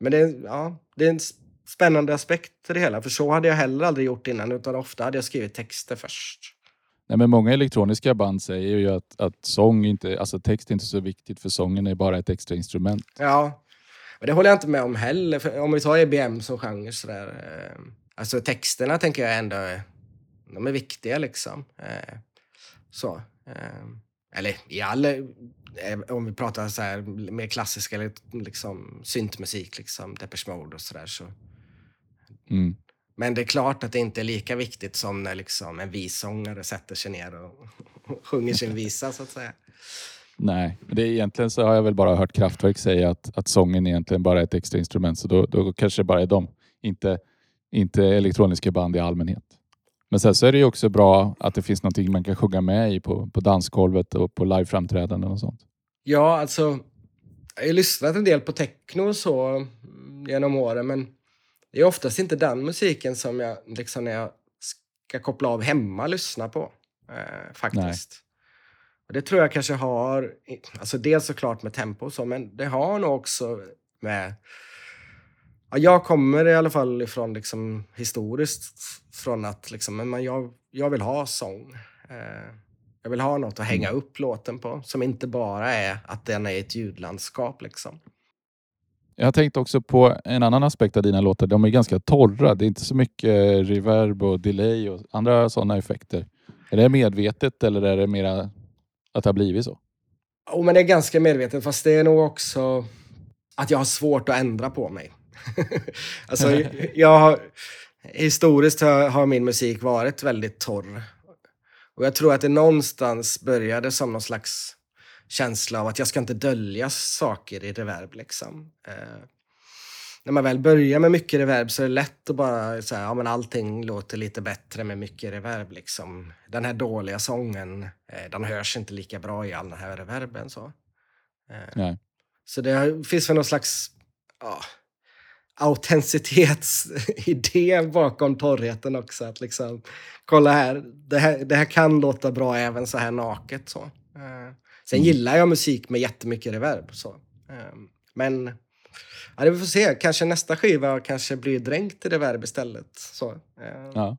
men det är, ja, det är en spännande aspekt till det hela, för så hade jag heller aldrig gjort innan, utan ofta hade jag skrivit texter först. Nej, men många elektroniska band säger ju att, att sång inte, alltså text är inte så viktigt, för sången är bara ett extra instrument. Ja, och det håller jag inte med om heller. För om vi tar EBM som genre sådär, eh, alltså texterna tänker jag ändå de är viktiga liksom. Eh, så. Eh, eller i all, eh, om vi pratar så här mer klassisk eller liksom syntmusik, liksom Depeche Mode och sådär. Så. Mm. Men det är klart att det inte är lika viktigt som när liksom en vissångare sätter sig ner och sjunger sin visa så att säga. Nej, det är egentligen så har jag väl bara hört Kraftwerk säga att, att sången egentligen bara är ett extra instrument. Så då, då kanske det bara är dem, inte, inte elektroniska band i allmänhet. Men sen så är det ju också bra att det finns någonting man kan sjunga med i på, på dansgolvet och på liveframträdanden och sånt. Ja, alltså. Jag har lyssnat en del på techno och så genom åren, men det är oftast inte den musiken som jag, liksom när jag ska koppla av hemma, lyssna på. Eh, faktiskt. Nej. Det tror jag kanske har, alltså dels såklart med tempo och så, men det har nog också med Ja, jag kommer i alla fall ifrån liksom, historiskt från att liksom, men jag, jag vill ha sång. Eh, jag vill ha något att hänga mm. upp låten på som inte bara är att den är ett ljudlandskap. Liksom. Jag har tänkt också på en annan aspekt av dina låtar. De är ganska torra. Det är inte så mycket reverb och delay och andra sådana effekter. Är det medvetet eller är det mera att det har blivit så? Oh, men det är ganska medvetet, fast det är nog också att jag har svårt att ändra på mig. alltså, jag historiskt har, har, min musik varit väldigt torr. Och jag tror att det någonstans började som någon slags känsla av att jag ska inte dölja saker i reverb. Liksom. Eh, när man väl börjar med mycket reverb så är det lätt att bara säga ja men allting låter lite bättre med mycket reverb. Liksom. Den här dåliga sången, eh, den hörs inte lika bra i all den här reverben. Så, eh, så det finns väl någon slags ja, autenticitetsidé bakom torrheten också. Att liksom, kolla här det, här, det här kan låta bra även så här naket. Så. Uh, sen mm. gillar jag musik med jättemycket reverb. Så. Uh, men ja, det vi får se. Kanske nästa skiva kanske blir dränkt i reverb istället. Så, uh. ja.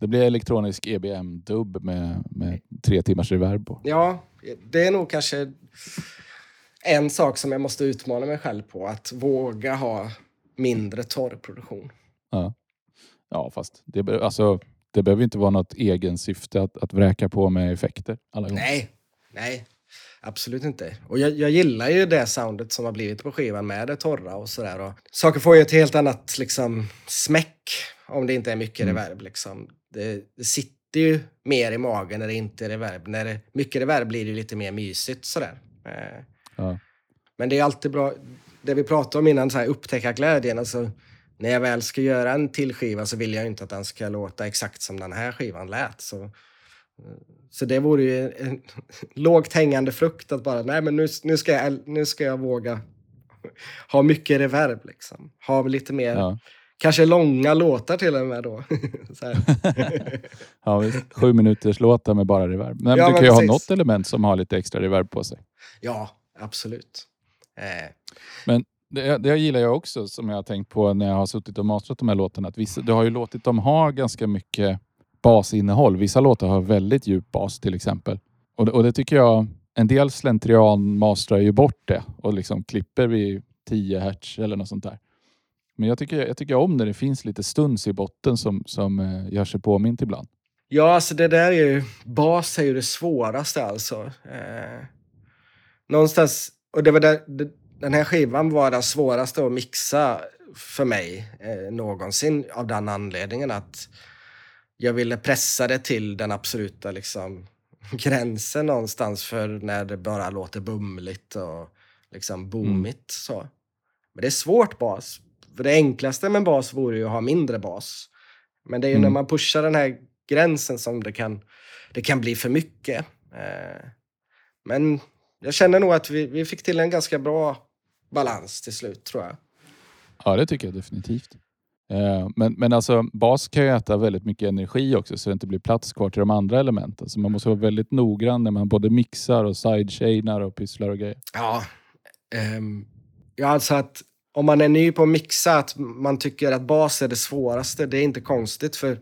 Det blir elektronisk EBM-dubb med, med tre timmars reverb på. Ja, det är nog kanske en sak som jag måste utmana mig själv på. Att våga ha mindre torrproduktion. Ja, ja fast det, alltså, det behöver inte vara något egen syfte att, att vräka på med effekter alla gånger. Nej, nej. Absolut inte. Och jag, jag gillar ju det soundet som har blivit på skivan med det torra och sådär. saker får ju ett helt annat liksom, smäck om det inte är mycket mm. reverb. Liksom. Det, det, sitter ju mer i magen när det inte är reverb. När det mycket reverb blir det lite mer mysigt sådär. Eh, ja. Men det är alltid bra det vi pratade om innan, så här, upptäcka glädjen. Alltså, när jag väl ska göra en till skiva så vill jag inte att den ska låta exakt som den här skivan lät. Så, så det vore ju en lågt hängande frukt att bara, nej men nu, nu, ska, jag, nu ska jag våga ha mycket reverb. Liksom. Ha lite mer, ja. Kanske långa låtar till och med då. Ja, visst. Sju minuters låtar med bara reverb. Men Ja, du men kan ju ha precis. något element som har lite extra reverb på sig. ja, absolut. Eh, Det, det gillar jag också, som jag har tänkt på när jag har suttit och mastrat de här låtarna. Att vissa, du har ju låtit dem ha ganska mycket basinnehåll. Vissa låtar har väldigt djup bas till exempel. Och det, och det tycker jag, en del slentrian mastrar ju bort det och liksom klipper vid 10 hertz eller något sånt där. Men jag tycker, jag tycker om när det finns lite stuns i botten som, som eh, gör sig påmint ibland. Ja, alltså det där är ju... Bas är ju det svåraste alltså. Eh, någonstans... Och det var där, det, den här skivan var den svåraste att mixa för mig eh, någonsin av den anledningen att jag ville pressa det till den absoluta liksom, gränsen någonstans för när det bara låter bumligt och liksom boomigt. Så. Men det är svårt bas. För det enklaste med bas vore ju att ha mindre bas. Men det är ju Mm. när man pushar den här gränsen som det kan, det kan bli för mycket. Eh, men jag känner nog att vi, vi fick till en ganska bra balans till slut, tror jag. Ja, det tycker jag definitivt. Eh, Men, men alltså bas kan ju äta väldigt mycket energi också så det inte blir plats kvar till de andra elementen. Så man måste vara väldigt noggrann när man både mixar och sidechainar och pysslar och grejer. Ja, ehm, ja alltså att om man är ny på att mixa, att man tycker att bas är det svåraste, det är inte konstigt. för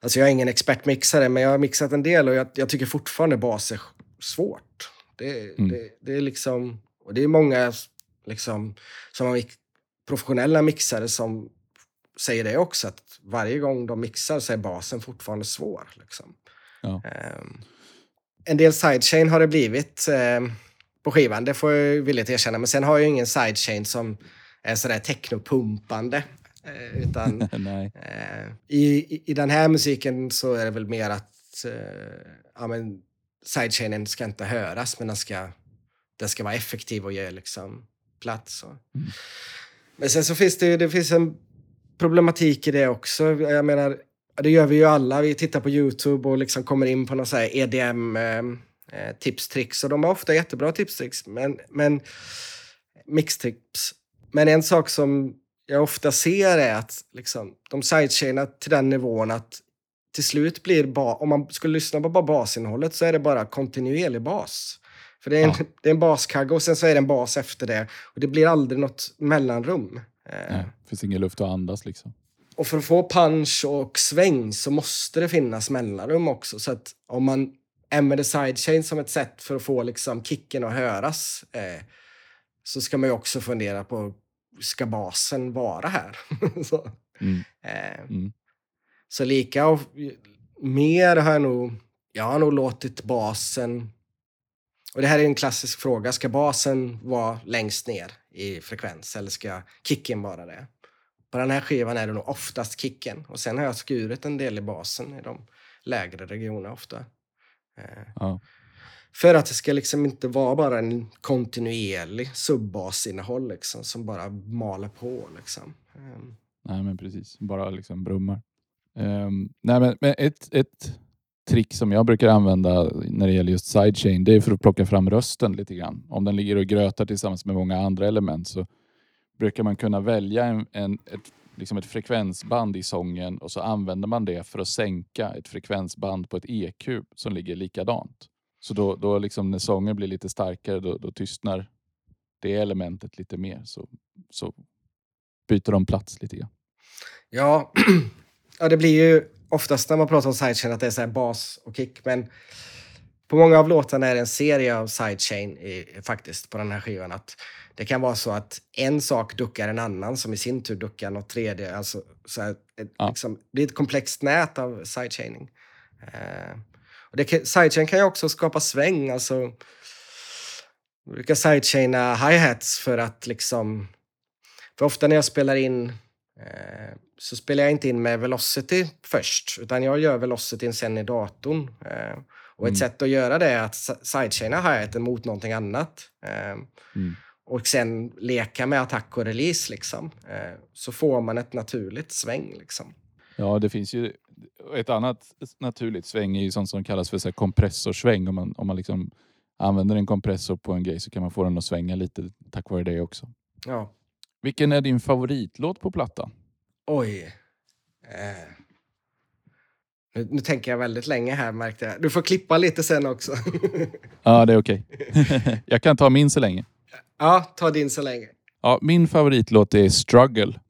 Alltså jag är ingen expertmixare, men jag har mixat en del och jag, jag tycker fortfarande bas är svårt. Det, Mm. det, det är liksom, och det är många liksom, som har professionella mixare som säger det också, att varje gång de mixar så är basen fortfarande svår. Liksom. Ja. Ehm, en del sidechain har det blivit ehm, på skivan, det får jag villigt erkänna. Men sen har jag ju ingen sidechain som är sådär technopumpande. Eh, utan eh, i, i, i den här musiken så är det väl mer att eh, ja, men sidechainen ska inte höras, men den ska, den ska vara effektiv och ge liksom plats. Och. Mm. Men sen så finns det, det finns en problematik i det också. Jag menar, det gör vi ju alla. Vi tittar på Youtube och liksom kommer in på någon så här EDM eh, eh, tips, tricks. Och de har ofta jättebra tips, tricks, men, men mixtips. Men en sak som jag ofta ser är att liksom, de sidechainar till den nivån att till slut blir ba- om man skulle lyssna på bara basinnehållet så är det bara kontinuerlig bas. För det är en, Ja. det är en baskagge och sen så är det en bas efter det. Och det blir aldrig något mellanrum. Eh, Nej. Det finns ingen luft att andas liksom. och för att få punch och sväng så måste det finnas mellanrum också. Så att om man använder sidechain som ett sätt för att få liksom kicken att höras eh, så ska man ju också fundera på, ska basen vara här? så, Mm. eh, Mm. Så lika och mer har jag nog, jag har nog låtit basen och det här är en klassisk fråga. Ska basen vara längst ner i frekvens eller ska kicken vara det? På den här skivan är det nog oftast kicken. Och sen har jag skurit en del i basen i de lägre regionerna ofta. Eh, Ja. För att det ska liksom inte vara bara en kontinuerlig subbasinnehåll liksom, som bara maler på. Liksom. Eh, Nej men precis, bara liksom brummar. Um, nej, men, men ett, ett trick som jag brukar använda när det gäller just sidechain det är för att plocka fram rösten lite grann. Om den ligger och grötar tillsammans med många andra element så brukar man kunna välja en, en, ett, liksom ett frekvensband i sången och så använder man det för att sänka ett frekvensband på ett EQ som ligger likadant. Så då, då liksom när sången blir lite starkare då, då tystnar det elementet lite mer. Så, så byter de plats lite grann. Ja, ja, det blir ju oftast när man pratar om sidechain att det är så här bas och kick. Men på många av låtarna är det en serie av sidechain i, faktiskt på den här skivan. Att det kan vara så att en sak duckar en annan som i sin tur duckar något tredje. Alltså, så här, ett, Ja. liksom, det blir ett komplext nät av sidechaining. Eh, och det sidechain kan ju också skapa sväng. Alltså, jag brukar sidechaina hi-hats för att liksom... För ofta när jag spelar in eh, så spelar jag inte in med velocity först, utan jag gör velocityn sen i datorn. Eh, och ett Mm. sätt att göra det är att si- sidechaina hi-haten mot någonting annat. Eh, Mm. och sen leka med attack och release liksom. Eh, så får man ett naturligt sväng liksom. Ja, det finns ju ett annat naturligt sväng är ju sånt som kallas för så här kompressorsväng. Om man, om man liksom använder en kompressor på en grej så kan man få den att svänga lite tack vare det också. Ja. Vilken är din favoritlåt på plattan? Oj. Eh. Nu, nu, tänker jag väldigt länge här märkte jag. Du får klippa lite sen också. ja, det är okej. Jag kan ta min så länge. Ja, ta din så länge. Ja, min favoritlåt är Struggle.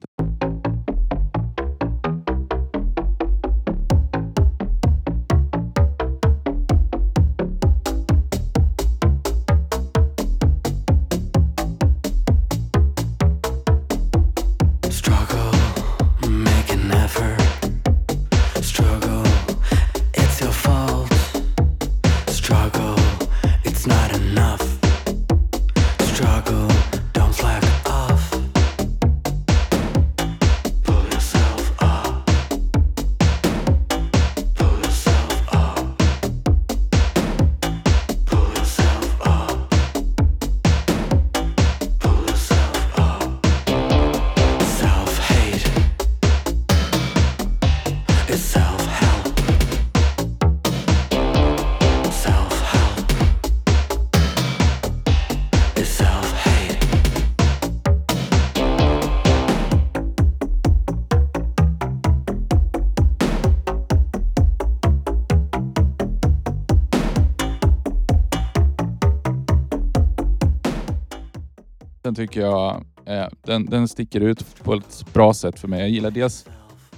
Tycker jag eh, den, den sticker ut på ett bra sätt för mig. Jag gillar dels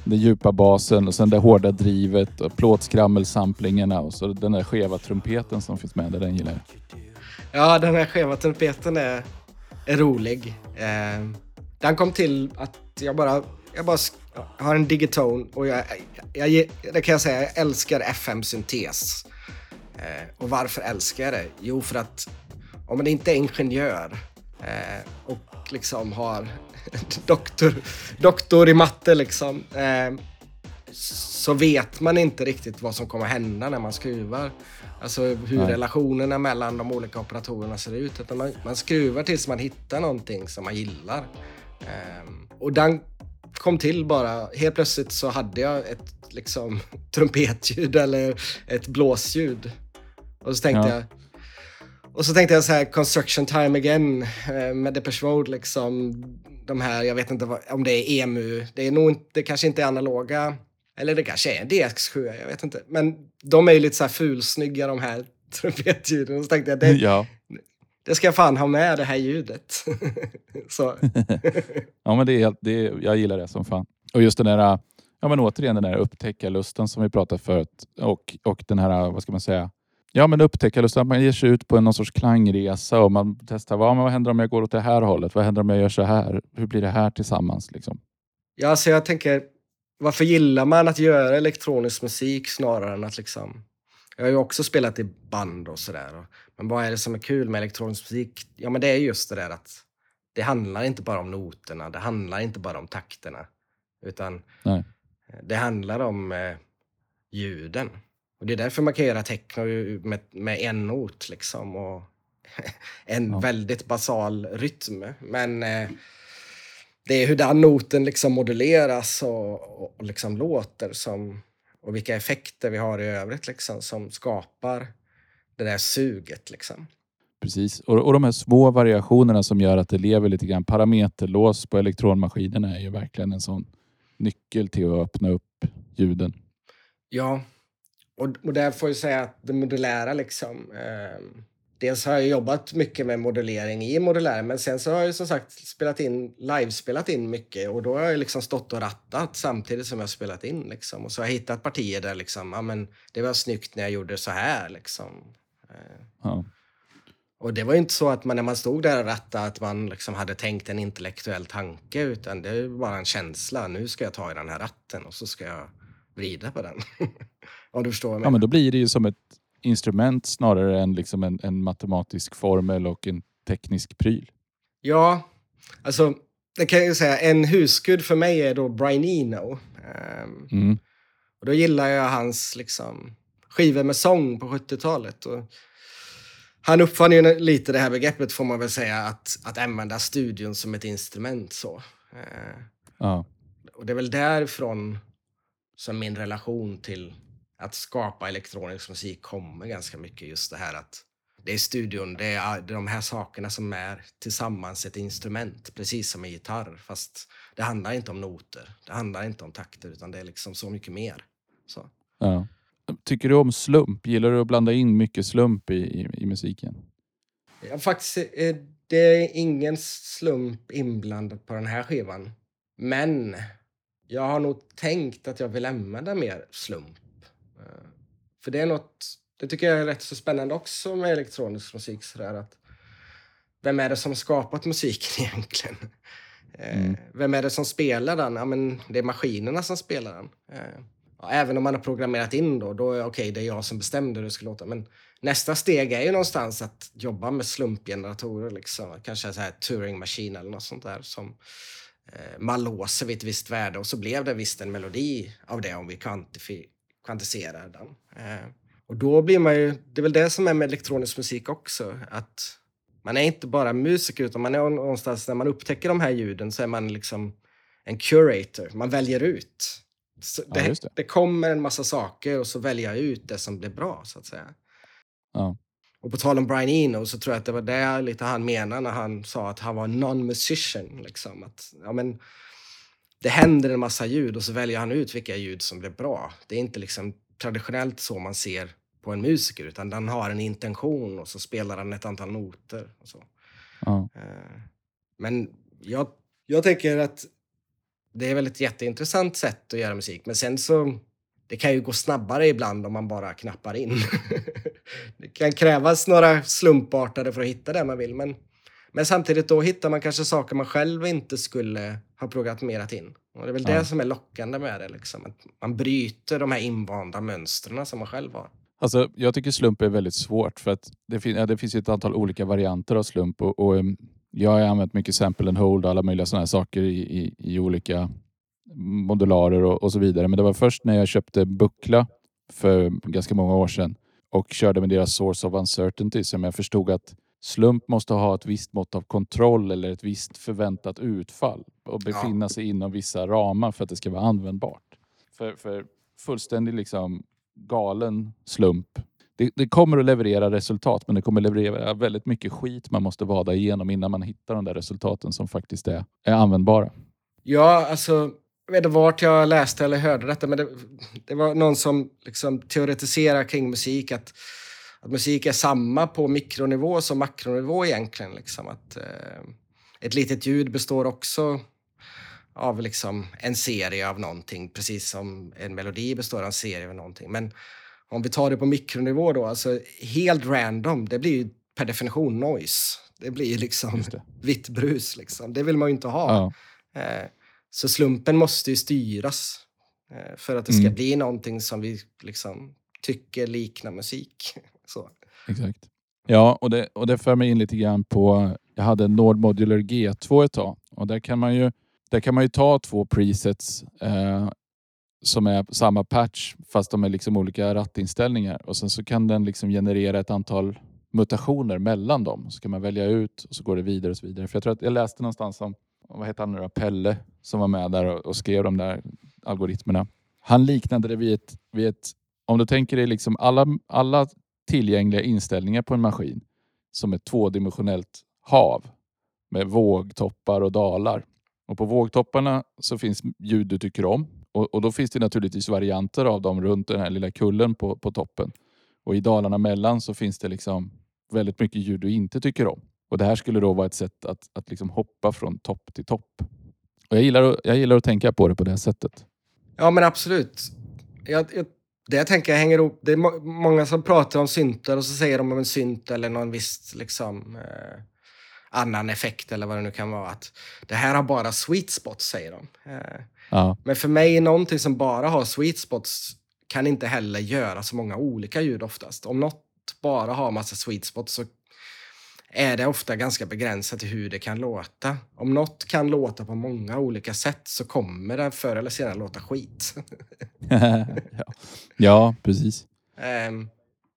den djupa basen och sen det hårda drivet och plåtskrammelsamplingarna och så den där skeva trumpeten som finns med där. Den gillar jag. Ja, den här skeva trumpeten är, är rolig. Eh, den kom till att jag bara, jag bara har en digitone och jag, jag, det kan jag säga, jag älskar FM-syntes. Eh, och varför älskar jag det? Jo, för att om man inte är ingenjör Eh, och liksom har doktor, doktor i matte liksom. Eh, så vet man inte riktigt vad som kommer hända när man skruvar. Alltså hur Nej. relationerna mellan de olika operatorerna ser ut. Utan man, man skruvar tills man hittar någonting som man gillar. Eh, och den kom till bara. Helt plötsligt så hade jag ett liksom trumpetljud eller ett blåsljud. Och så tänkte ja. jag, och så tänkte jag så här, Construction Time Again eh, med Depeche Mode liksom. De här, jag vet inte vad, om det är EMU. Det är nog inte, det kanske inte är analoga. Eller det kanske är en DX7, jag vet inte. Men de är ju lite så här fulsnygga de här trumpetljuden. Och så tänkte jag, det, ja. det ska jag fan ha med det här ljudet. så. ja men det är, det är, jag gillar det som fan. Och just den där, ja men återigen den där upptäckarlusten som vi pratade förut. Och, och den här, vad ska man säga, Ja, men upptäcka lust. Att man ger sig ut på någon sorts klangresa och man testar vad, vad händer om jag går åt det här hållet? Vad händer om jag gör så här? Hur blir det här tillsammans? Liksom? Ja, så alltså jag tänker, varför gillar man att göra elektronisk musik snarare än att liksom... Jag har ju också spelat i band och sådär. Men vad är det som är kul med elektronisk musik? Ja, men det är just det där att det handlar inte bara om noterna. Det handlar inte bara om takterna. Utan Nej. det handlar om eh, ljuden. Och det är därför man kan göra techno med, med en not liksom och en ja. väldigt basal rytm. Men eh, det är hur den noten liksom moduleras och, och, och liksom låter som, och vilka effekter vi har i övrigt liksom, som skapar det där suget. Liksom. Precis, och, och de här små variationerna som gör att det lever lite grann. Parameterlås på elektronmaskinerna är ju verkligen en sån nyckel till att öppna upp ljuden. Ja, och, och där får jag säga att det modulära liksom. Eh, dels har jag jobbat mycket med modulering i modulär, men sen så har jag som sagt spelat in, livespelat in mycket och då har jag liksom stått och rattat samtidigt som jag spelat in liksom. Och så har jag hittat partier där liksom, ja men det var snyggt när jag gjorde så här liksom. Eh, ja. Och det var ju inte så att man när man stod där och rattade att man liksom hade tänkt en intellektuell tanke utan det var bara en känsla. Nu ska jag ta i den här ratten och så ska jag vrida på den. Om du förstår Ja, men då blir det ju som ett instrument snarare än liksom en, en matematisk formel och en teknisk pryl. Ja, alltså det kan jag säga. En husgud för mig är då Brian Eno. Um, mm. Och då gillar jag hans liksom, skivor med sång på 70-talet. Och han uppfann ju lite det här begreppet får man väl säga, att, att använda studion som ett instrument. så. Uh, ja. Och det är väl därifrån som min relation till att skapa elektronisk musik kommer ganska mycket just det här att det är studion, det är de här sakerna som är tillsammans ett instrument, precis som i gitarr. Fast det handlar inte om noter, det handlar inte om takter, utan det är liksom så mycket mer. Så. Ja. Tycker du om slump? Gillar du att blanda in mycket slump i, i, i musiken? Ja, faktiskt, eh, det är ingen slump inblandad på den här skivan. Men jag har nog tänkt att jag vill använda mer slump. Eh, för det är något, det tycker jag är rätt så spännande också med elektronisk musik. Sådär, att vem är det som skapat musiken egentligen? Eh, mm. Vem är det som spelar den? Ja, men det är maskinerna som spelar den. Även om man har programmerat in då, då är okej, det är jag som bestämde hur det ska låta. Men nästa steg är ju någonstans att jobba med slumpgeneratorer, liksom. kanske så här Turing Machine eller något sånt där som eh, man låser vid ett visst värde och så blev det visst en melodi av det om vi kvantiserar den. Eh, och då blir man ju, det är väl det som är med elektronisk musik också, att man är inte bara musiker utan man är någonstans, när man upptäcker de här ljuden så är man liksom en curator, man väljer ut det, ja, det. det, kommer en massa saker och så väljer jag ut det som blir bra, så att säga. Ja. Och på tal om Brian Eno så tror jag att det var det lite han menade när han sa att han var non-musician. Liksom. Att, ja, men, det händer en massa ljud och så väljer han ut vilka ljud som blir bra. Det är inte liksom traditionellt så man ser på en musiker, utan den har en intention och så spelar han ett antal noter. Och så. Ja. Eh, men jag, jag tänker att det är väl ett jätteintressant sätt att göra musik. Men sen så, det kan ju gå snabbare ibland om man bara knappar in. det kan krävas några slumpartade för att hitta det man vill. Men, men samtidigt då hittar man kanske saker man själv inte skulle ha programmerat in. Och det är väl ja. det som är lockande med det. Liksom. Att man bryter de här invanda mönstren som man själv har. Alltså, jag tycker slump är väldigt svårt för att det, fin ja, det finns ett antal olika varianter av slump. och, och um, jag har använt mycket sample and hold och alla möjliga sådana här saker i, i, i olika modularer och, och, så vidare. Men det var först när jag köpte Buckla för ganska många år sedan och körde med deras source of uncertainty som jag förstod att slump måste ha ett visst mått av kontroll eller ett visst förväntat utfall och befinna ja. sig inom vissa ramar för att det ska vara användbart. För, för fullständigt liksom galen slump det, det, kommer att leverera resultat, men det kommer att leverera väldigt mycket skit man måste vada igenom innan man hittar de där resultaten som faktiskt är, är användbara. Ja, alltså, jag vet inte vart jag läste eller hörde detta, men det, det var någon som liksom teoretiserar kring musik, att, att musik är samma på mikronivå som makronivå egentligen. Liksom. Att, eh, ett litet ljud består också av liksom en serie av någonting, precis som en melodi består av en serie av någonting. Men om vi tar det på mikronivå då, alltså helt random, det blir ju per definition noise. Det blir liksom vitt brus liksom. Det vill man ju inte ha. Ja. Eh, så slumpen måste ju styras eh, för att det ska mm. bli någonting som vi liksom tycker liknar musik. Så. Exakt. Ja, och det, och det för mig in lite grann på... Jag hade en Nord Modular G2 ett tag och där kan man ju, där kan man ju ta två presets. Eh, som är samma patch fast de är liksom olika rattinställningar och sen så kan den liksom generera ett antal mutationer mellan dem. Så kan man välja ut och så går det vidare och så vidare. För jag tror att jag läste någonstans om, vad heter han nu då? Pelle som var med där och, och skrev de där algoritmerna. Han liknade det vid ett, vid ett om du tänker dig liksom alla, alla tillgängliga inställningar på en maskin som ett tvådimensionellt hav med vågtoppar och dalar. Och på vågtopparna så finns ljud du tycker om och, och, då finns det naturligtvis varianter av dem runt den här lilla kullen på, på toppen. Och i dalarna mellan så finns det liksom väldigt mycket ljud du inte tycker om. Och Det här skulle då vara ett sätt att, att liksom hoppa från topp till topp. Och jag, gillar, jag gillar att tänka på det på det sättet. Ja men absolut. Jag, jag, det jag tänker hänger ihop. Det är många som pratar om syntar och så säger de om en synt eller någon viss liksom, eh, annan effekt eller vad det nu kan vara. Att det här har bara sweet spots, säger de. Eh, Ja. Men för mig, någonting som bara har sweet spots kan inte heller göra så många olika ljud oftast. Om något bara har massa sweet spots så är det ofta ganska begränsat till hur det kan låta. Om något kan låta på många olika sätt så kommer det förr eller senare låta skit. ja. ja, precis. Um,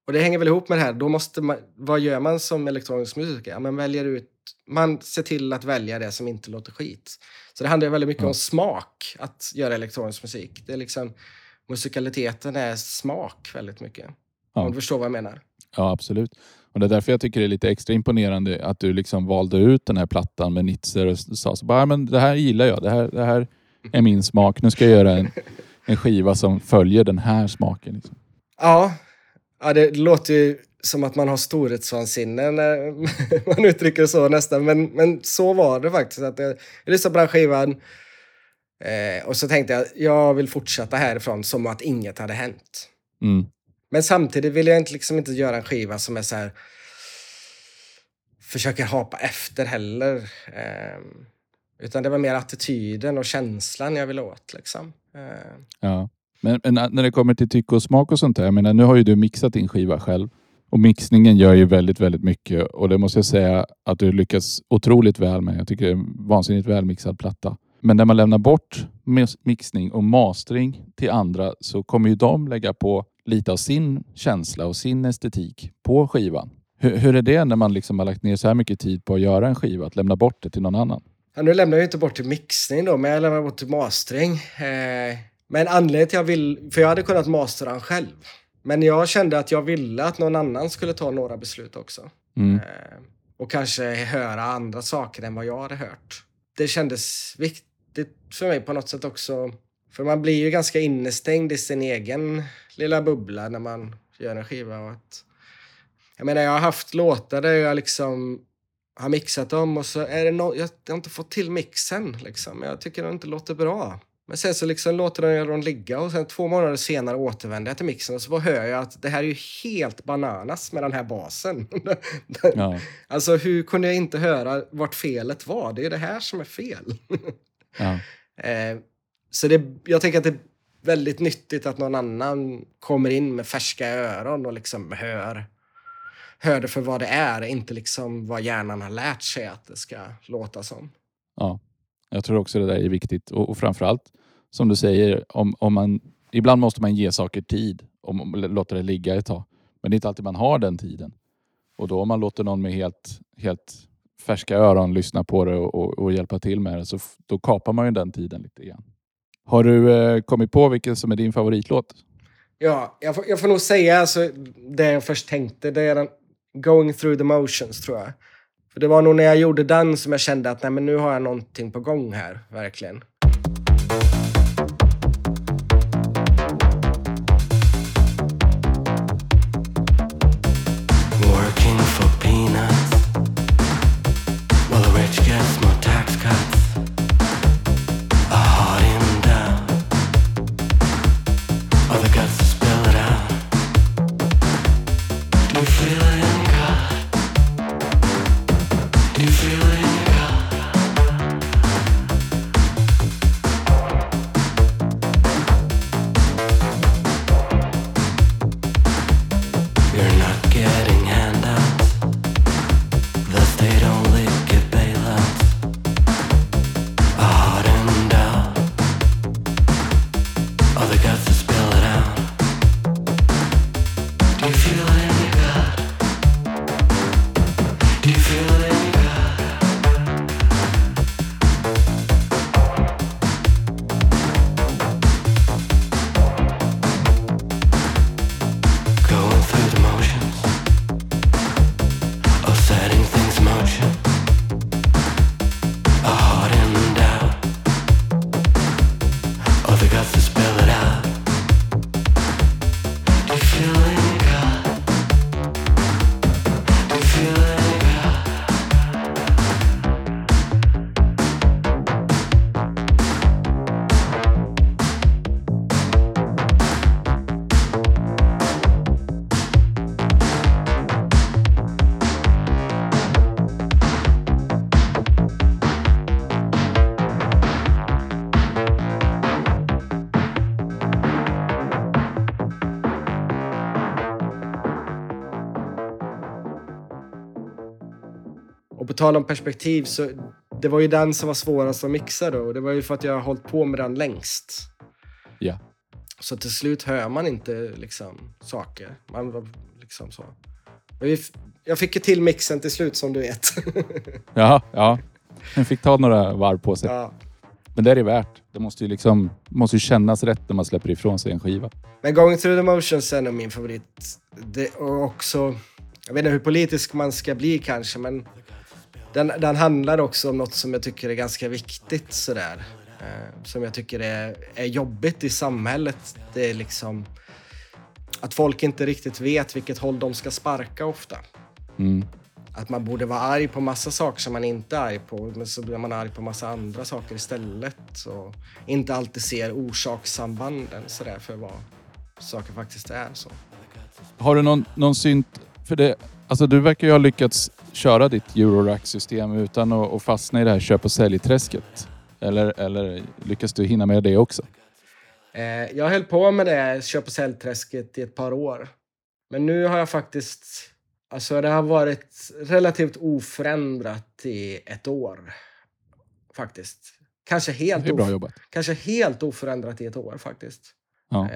och det hänger väl ihop med det här, då måste man, vad gör man som elektronisk musiker? Ja, man väljer ut, man ser till att välja det som inte låter skit. Så det handlar väldigt mycket mm. om smak, att göra elektronisk musik. Det är liksom, musikaliteten är smak väldigt mycket. Ja. Om du förstår vad jag menar. Ja, absolut. Och Det är därför jag tycker det är lite extra imponerande att du liksom valde ut den här plattan med Nitzer och sa så bara, men det här gillar jag. Det här, det här är min smak. Nu ska jag göra en, en skiva som följer den här smaken. Liksom. Ja. ja, det låter ju som att man har storhetsvansinne när man uttrycker så nästan. Men, men så var det faktiskt. Att jag, jag lyssnade på den skivan eh, och så tänkte jag jag vill fortsätta härifrån som att inget hade hänt. Mm. Men samtidigt vill jag inte, liksom inte göra en skiva som är så här försöker hapa efter heller. Eh, utan det var mer attityden och känslan jag ville åt. Liksom. Eh, Ja. Men, men när det kommer till tycke och smak och sånt där. Jag menar, nu har ju du mixat din skiva själv. Och mixningen gör ju väldigt, väldigt mycket. Och det måste jag säga att du lyckas otroligt väl med. Jag tycker det är en vansinnigt välmixad platta. Men när man lämnar bort mixning och mastering till andra så kommer ju de lägga på lite av sin känsla och sin estetik på skivan. Hur, hur är det när man liksom har lagt ner så här mycket tid på att göra en skiva? Att lämna bort det till någon annan? Ja, nu lämnar jag inte bort till mixning då, men jag lämnar bort till mastering. Eh, men anledningen till att jag vill, för jag hade kunnat mastera den själv. Men jag kände att jag ville att någon annan skulle ta några beslut också. Mm. Eh, och kanske höra andra saker än vad jag hade hört. Det kändes viktigt för mig på något sätt också. För man blir ju ganska innestängd i sin egen lilla bubbla när man gör en skiva. Och att, jag menar, jag har haft låtar där jag liksom har mixat dem och så är det no jag har inte fått till mixen. Liksom. Jag tycker den inte låter bra. Men sen så liksom låter jag dem ligga och sen två månader senare återvänder jag till mixen och så hör jag att det här är ju helt bananas med den här basen. Ja. Alltså hur kunde jag inte höra vart felet var? Det är det här som är fel. Ja. Eh, så det, jag tänker att det är väldigt nyttigt att någon annan kommer in med färska öron och liksom hör, hör det för vad det är, inte liksom vad hjärnan har lärt sig att det ska låta som. Ja, jag tror också det där är viktigt. Och, och framförallt, som du säger, om, om man, ibland måste man ge saker tid och låta det ligga ett tag. Men det är inte alltid man har den tiden. Och då om man låter någon med helt, helt färska öron lyssna på det och, och, och hjälpa till med det, så då kapar man ju den tiden lite grann. Har du eh, kommit på vilken som är din favoritlåt? Ja, jag får, jag får nog säga alltså, det jag först tänkte. Det är den Going through the motions, tror jag. För det var nog när jag gjorde den som jag kände att nej, men nu har jag någonting på gång här, verkligen. På tal om perspektiv så det var ju den som var svårast att mixa då. Och det var ju för att jag har hållit på med den längst. Ja. Så till slut hör man inte liksom saker. Man var liksom så. Jag fick ju till mixen till slut som du vet. Jaha, ja. Den fick ta några varv på sig. ja. Men det är det värt. Det måste ju, liksom, måste ju kännas rätt när man släpper ifrån sig en skiva. Men Going through the motions är nog min favorit. Det, och också, jag vet inte hur politisk man ska bli kanske, men den, den handlar också om något som jag tycker är ganska viktigt sådär. Eh, som jag tycker är, är jobbigt i samhället. Det är liksom att folk inte riktigt vet vilket håll de ska sparka ofta. Mm. Att man borde vara arg på massa saker som man inte är arg på, men så blir man arg på massa andra saker istället. Och inte alltid ser orsakssambanden sådär för vad saker faktiskt är. Så. Har du någon, någon synt... För det, alltså du verkar ju ha lyckats köra ditt Eurorack-system utan att, att fastna i det här köp och sälj-träsket. Eller, eller lyckas du hinna med det också? Eh, jag höll på med det köp och säljträsket i ett par år. Men nu har jag faktiskt... Alltså det har varit relativt oförändrat i ett år. Faktiskt. Kanske helt, kanske helt oförändrat i ett år faktiskt. Ja.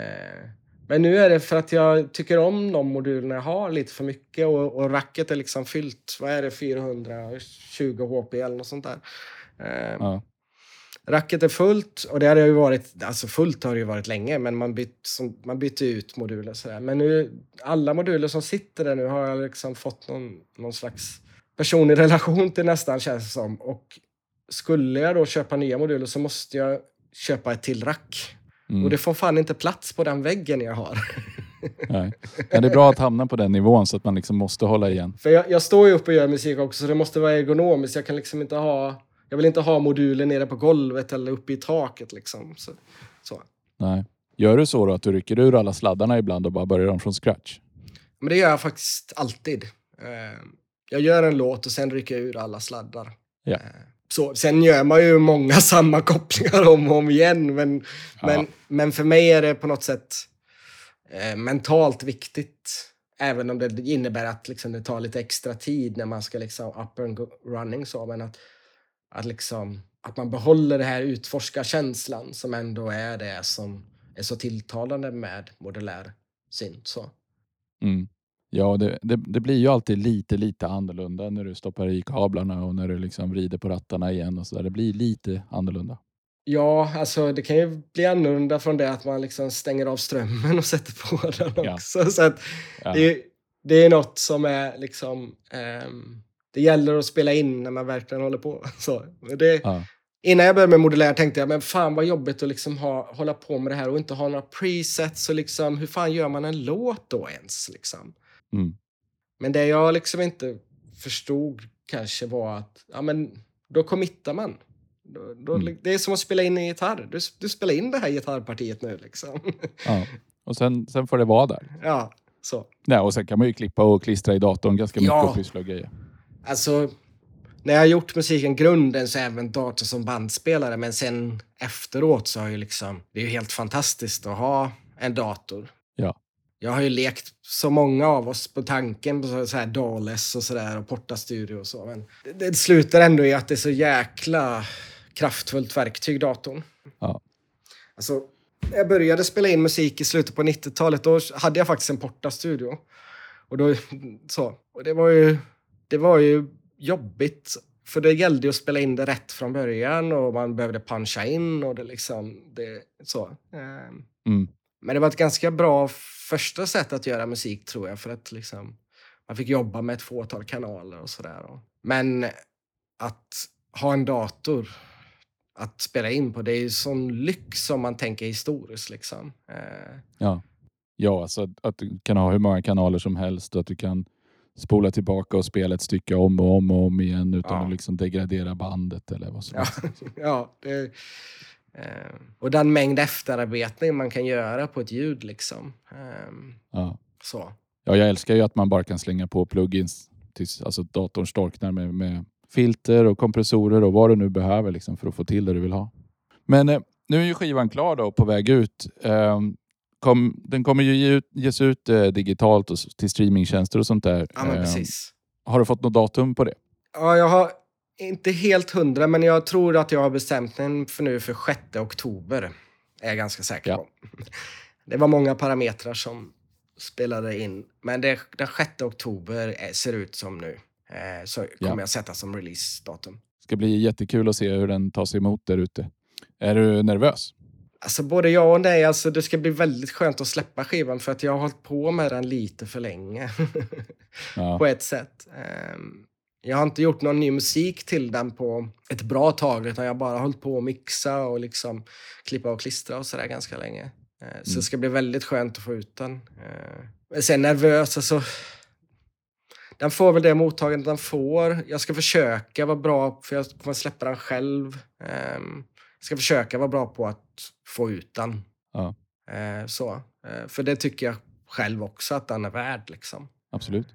Men nu är det för att jag tycker om de modulerna jag har lite för mycket och, och racket är liksom fyllt, vad är det, 420 HP eller något sånt där. Eh, Ja. Racket är fullt och det har ju varit, alltså fullt har det ju varit länge, men man, byt, som, man bytte ut moduler sådär. Men nu, alla moduler som sitter där nu har jag liksom fått någon, någon slags personlig relation till nästan känns det som. Och skulle jag då köpa nya moduler så måste jag köpa ett till rack. Mm. Och det får fan inte plats på den väggen jag har. Nej. Men det är bra att hamna på den nivån så att man liksom måste hålla igen. För jag, jag står ju upp och gör musik också, så det måste vara ergonomiskt. Jag kan liksom inte ha... Jag vill inte ha moduler nere på golvet eller uppe i taket liksom. Så, så. Nej. Gör du så då att du rycker ur alla sladdarna ibland och bara börjar om från scratch? Men det gör jag faktiskt alltid. Eh, jag gör en låt och sen rycker jag ur alla sladdar. Ja. Så, sen gör man ju många sammankopplingar om och om igen, men, Ja. men, men för mig är det på något sätt eh, mentalt viktigt. Även om det innebär att liksom, det tar lite extra tid när man ska liksom up and go running. Så, men att, att, liksom, att man behåller det här utforskarkänslan som ändå är det som är så tilltalande med modulär synt. Så. Mm. Ja, det, det, det blir ju alltid lite, lite annorlunda när du stoppar i kablarna och när du liksom vrider på rattarna igen och så där. Det blir lite annorlunda. Ja, alltså det kan ju bli annorlunda från det att man liksom stänger av strömmen och sätter på den Ja. också. Så att Ja. det, det är något som är liksom... ehm, det gäller att spela in när man verkligen håller på. Så, det, Ja. Innan jag började med modulär tänkte jag, men fan vad jobbigt att liksom ha, hålla på med det här och inte ha några presets och liksom, hur fan gör man en låt då ens? Liksom? Mm. Men det jag liksom inte förstod kanske var att, ja men då committar man. Då, då, Mm. Det är som att spela in en gitarr. Du, du spelar in det här gitarrpartiet nu liksom. Ja. Och sen, sen får det vara där. ja, så. Nej, och sen kan man ju klippa och klistra i datorn ganska mycket Ja. och pyssla och grejer. Alltså, när jag har gjort musiken grunden så är även dator som bandspelare, men sen efteråt så har ju liksom, det är ju helt fantastiskt att ha en dator. Ja. Jag har ju lekt så många av oss på tanken på så här Dales och sådär och Porta Studio och så, men det, det slutar ändå i att det är så jäkla kraftfullt verktyg, datorn. Ja. Alltså, när jag började spela in musik i slutet på 90-talet, då hade jag faktiskt en Porta Studio. Och då, så. Och det var ju, det var ju jobbigt. För det gällde ju att spela in det rätt från början och man behövde puncha in och det liksom, det, så. Ehm, Mm. Men det var ett ganska bra första sätt att göra musik tror jag, för att liksom, man fick jobba med ett fåtal kanaler och sådär. Men att ha en dator att spela in på, det är ju sån lyx som man tänker historiskt. Liksom. Eh, Ja, ja alltså att, att du kan ha hur många kanaler som helst och att du kan spola tillbaka och spela ett stycke om och om och om igen utan Ja. att liksom degradera bandet eller vad som helst. ja det, och den mängd efterarbetning man kan göra på ett ljud. liksom. Eh, Ja. så. ja, jag älskar ju att man bara kan slänga på plugins tills alltså, datorn storknar med, med filter och kompressorer och vad du nu behöver liksom, för att få till det du vill ha. Men eh, nu är ju skivan klar då och på väg ut. Eh, kom, den kommer ju ge ut, ges ut eh, digitalt och till streamingtjänster och sånt där. Ja, men Eh, precis. har du fått något datum på det? Ja, jag har inte helt hundra, men jag tror att jag har bestämt mig för nu för 6 oktober. Är jag ganska säker Ja. på. Det var många parametrar som spelade in, men det, den 6 oktober är, ser ut som nu. Eh, så kommer Ja. jag sätta som releasedatum. Det ska bli jättekul att se hur den tas emot där ute. Är du nervös? Alltså både ja och nej. Alltså det ska bli väldigt skönt att släppa skivan för att jag har hållit på med den lite för länge. Ja. på ett sätt. Ehm, Jag har inte gjort någon ny musik till den på ett bra tag utan jag har bara hållit på att mixa och liksom klippa och klistra och sådär ganska länge. Eh, Så Mm. det ska bli väldigt skönt att få ut den. Eh, Men sen nervös, alltså. Den får väl det mottagandet den får. Jag ska försöka vara bra, för jag kommer släppa den själv. Ehm, Jag ska försöka vara bra på att få ut den. Ja. Eh, Så. Eh, För det tycker jag själv också att den är värd. Liksom. Absolut.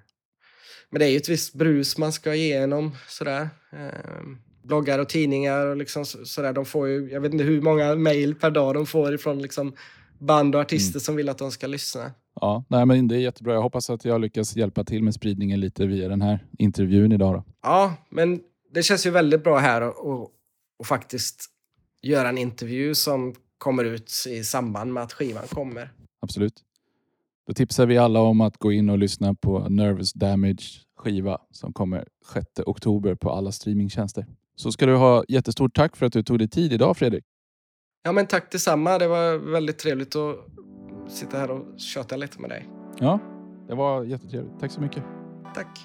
Men det är ju ett visst brus man ska igenom. Sådär. Ehm, bloggar och tidningar och liksom så- sådär. De får ju, jag vet inte hur många mejl per dag de får ifrån liksom band och artister som vill att de ska lyssna. Ja, nej, men det är jättebra. Jag hoppas att jag lyckas hjälpa till med spridningen lite via den här intervjun idag. Då. Ja, men det känns ju väldigt bra här och, och, och faktiskt göra en intervju som kommer ut i samband med att skivan kommer. Absolut. Då tipsar vi alla om att gå in och lyssna på Nervous Damage skiva som kommer 6 oktober på alla streamingtjänster. Så ska du ha jättestort tack för att du tog dig tid idag Fredrik. Ja, men tack detsamma. Det var väldigt trevligt att sitta här och köta lite med dig. Ja, det var jättetrevligt. Tack så mycket. Tack.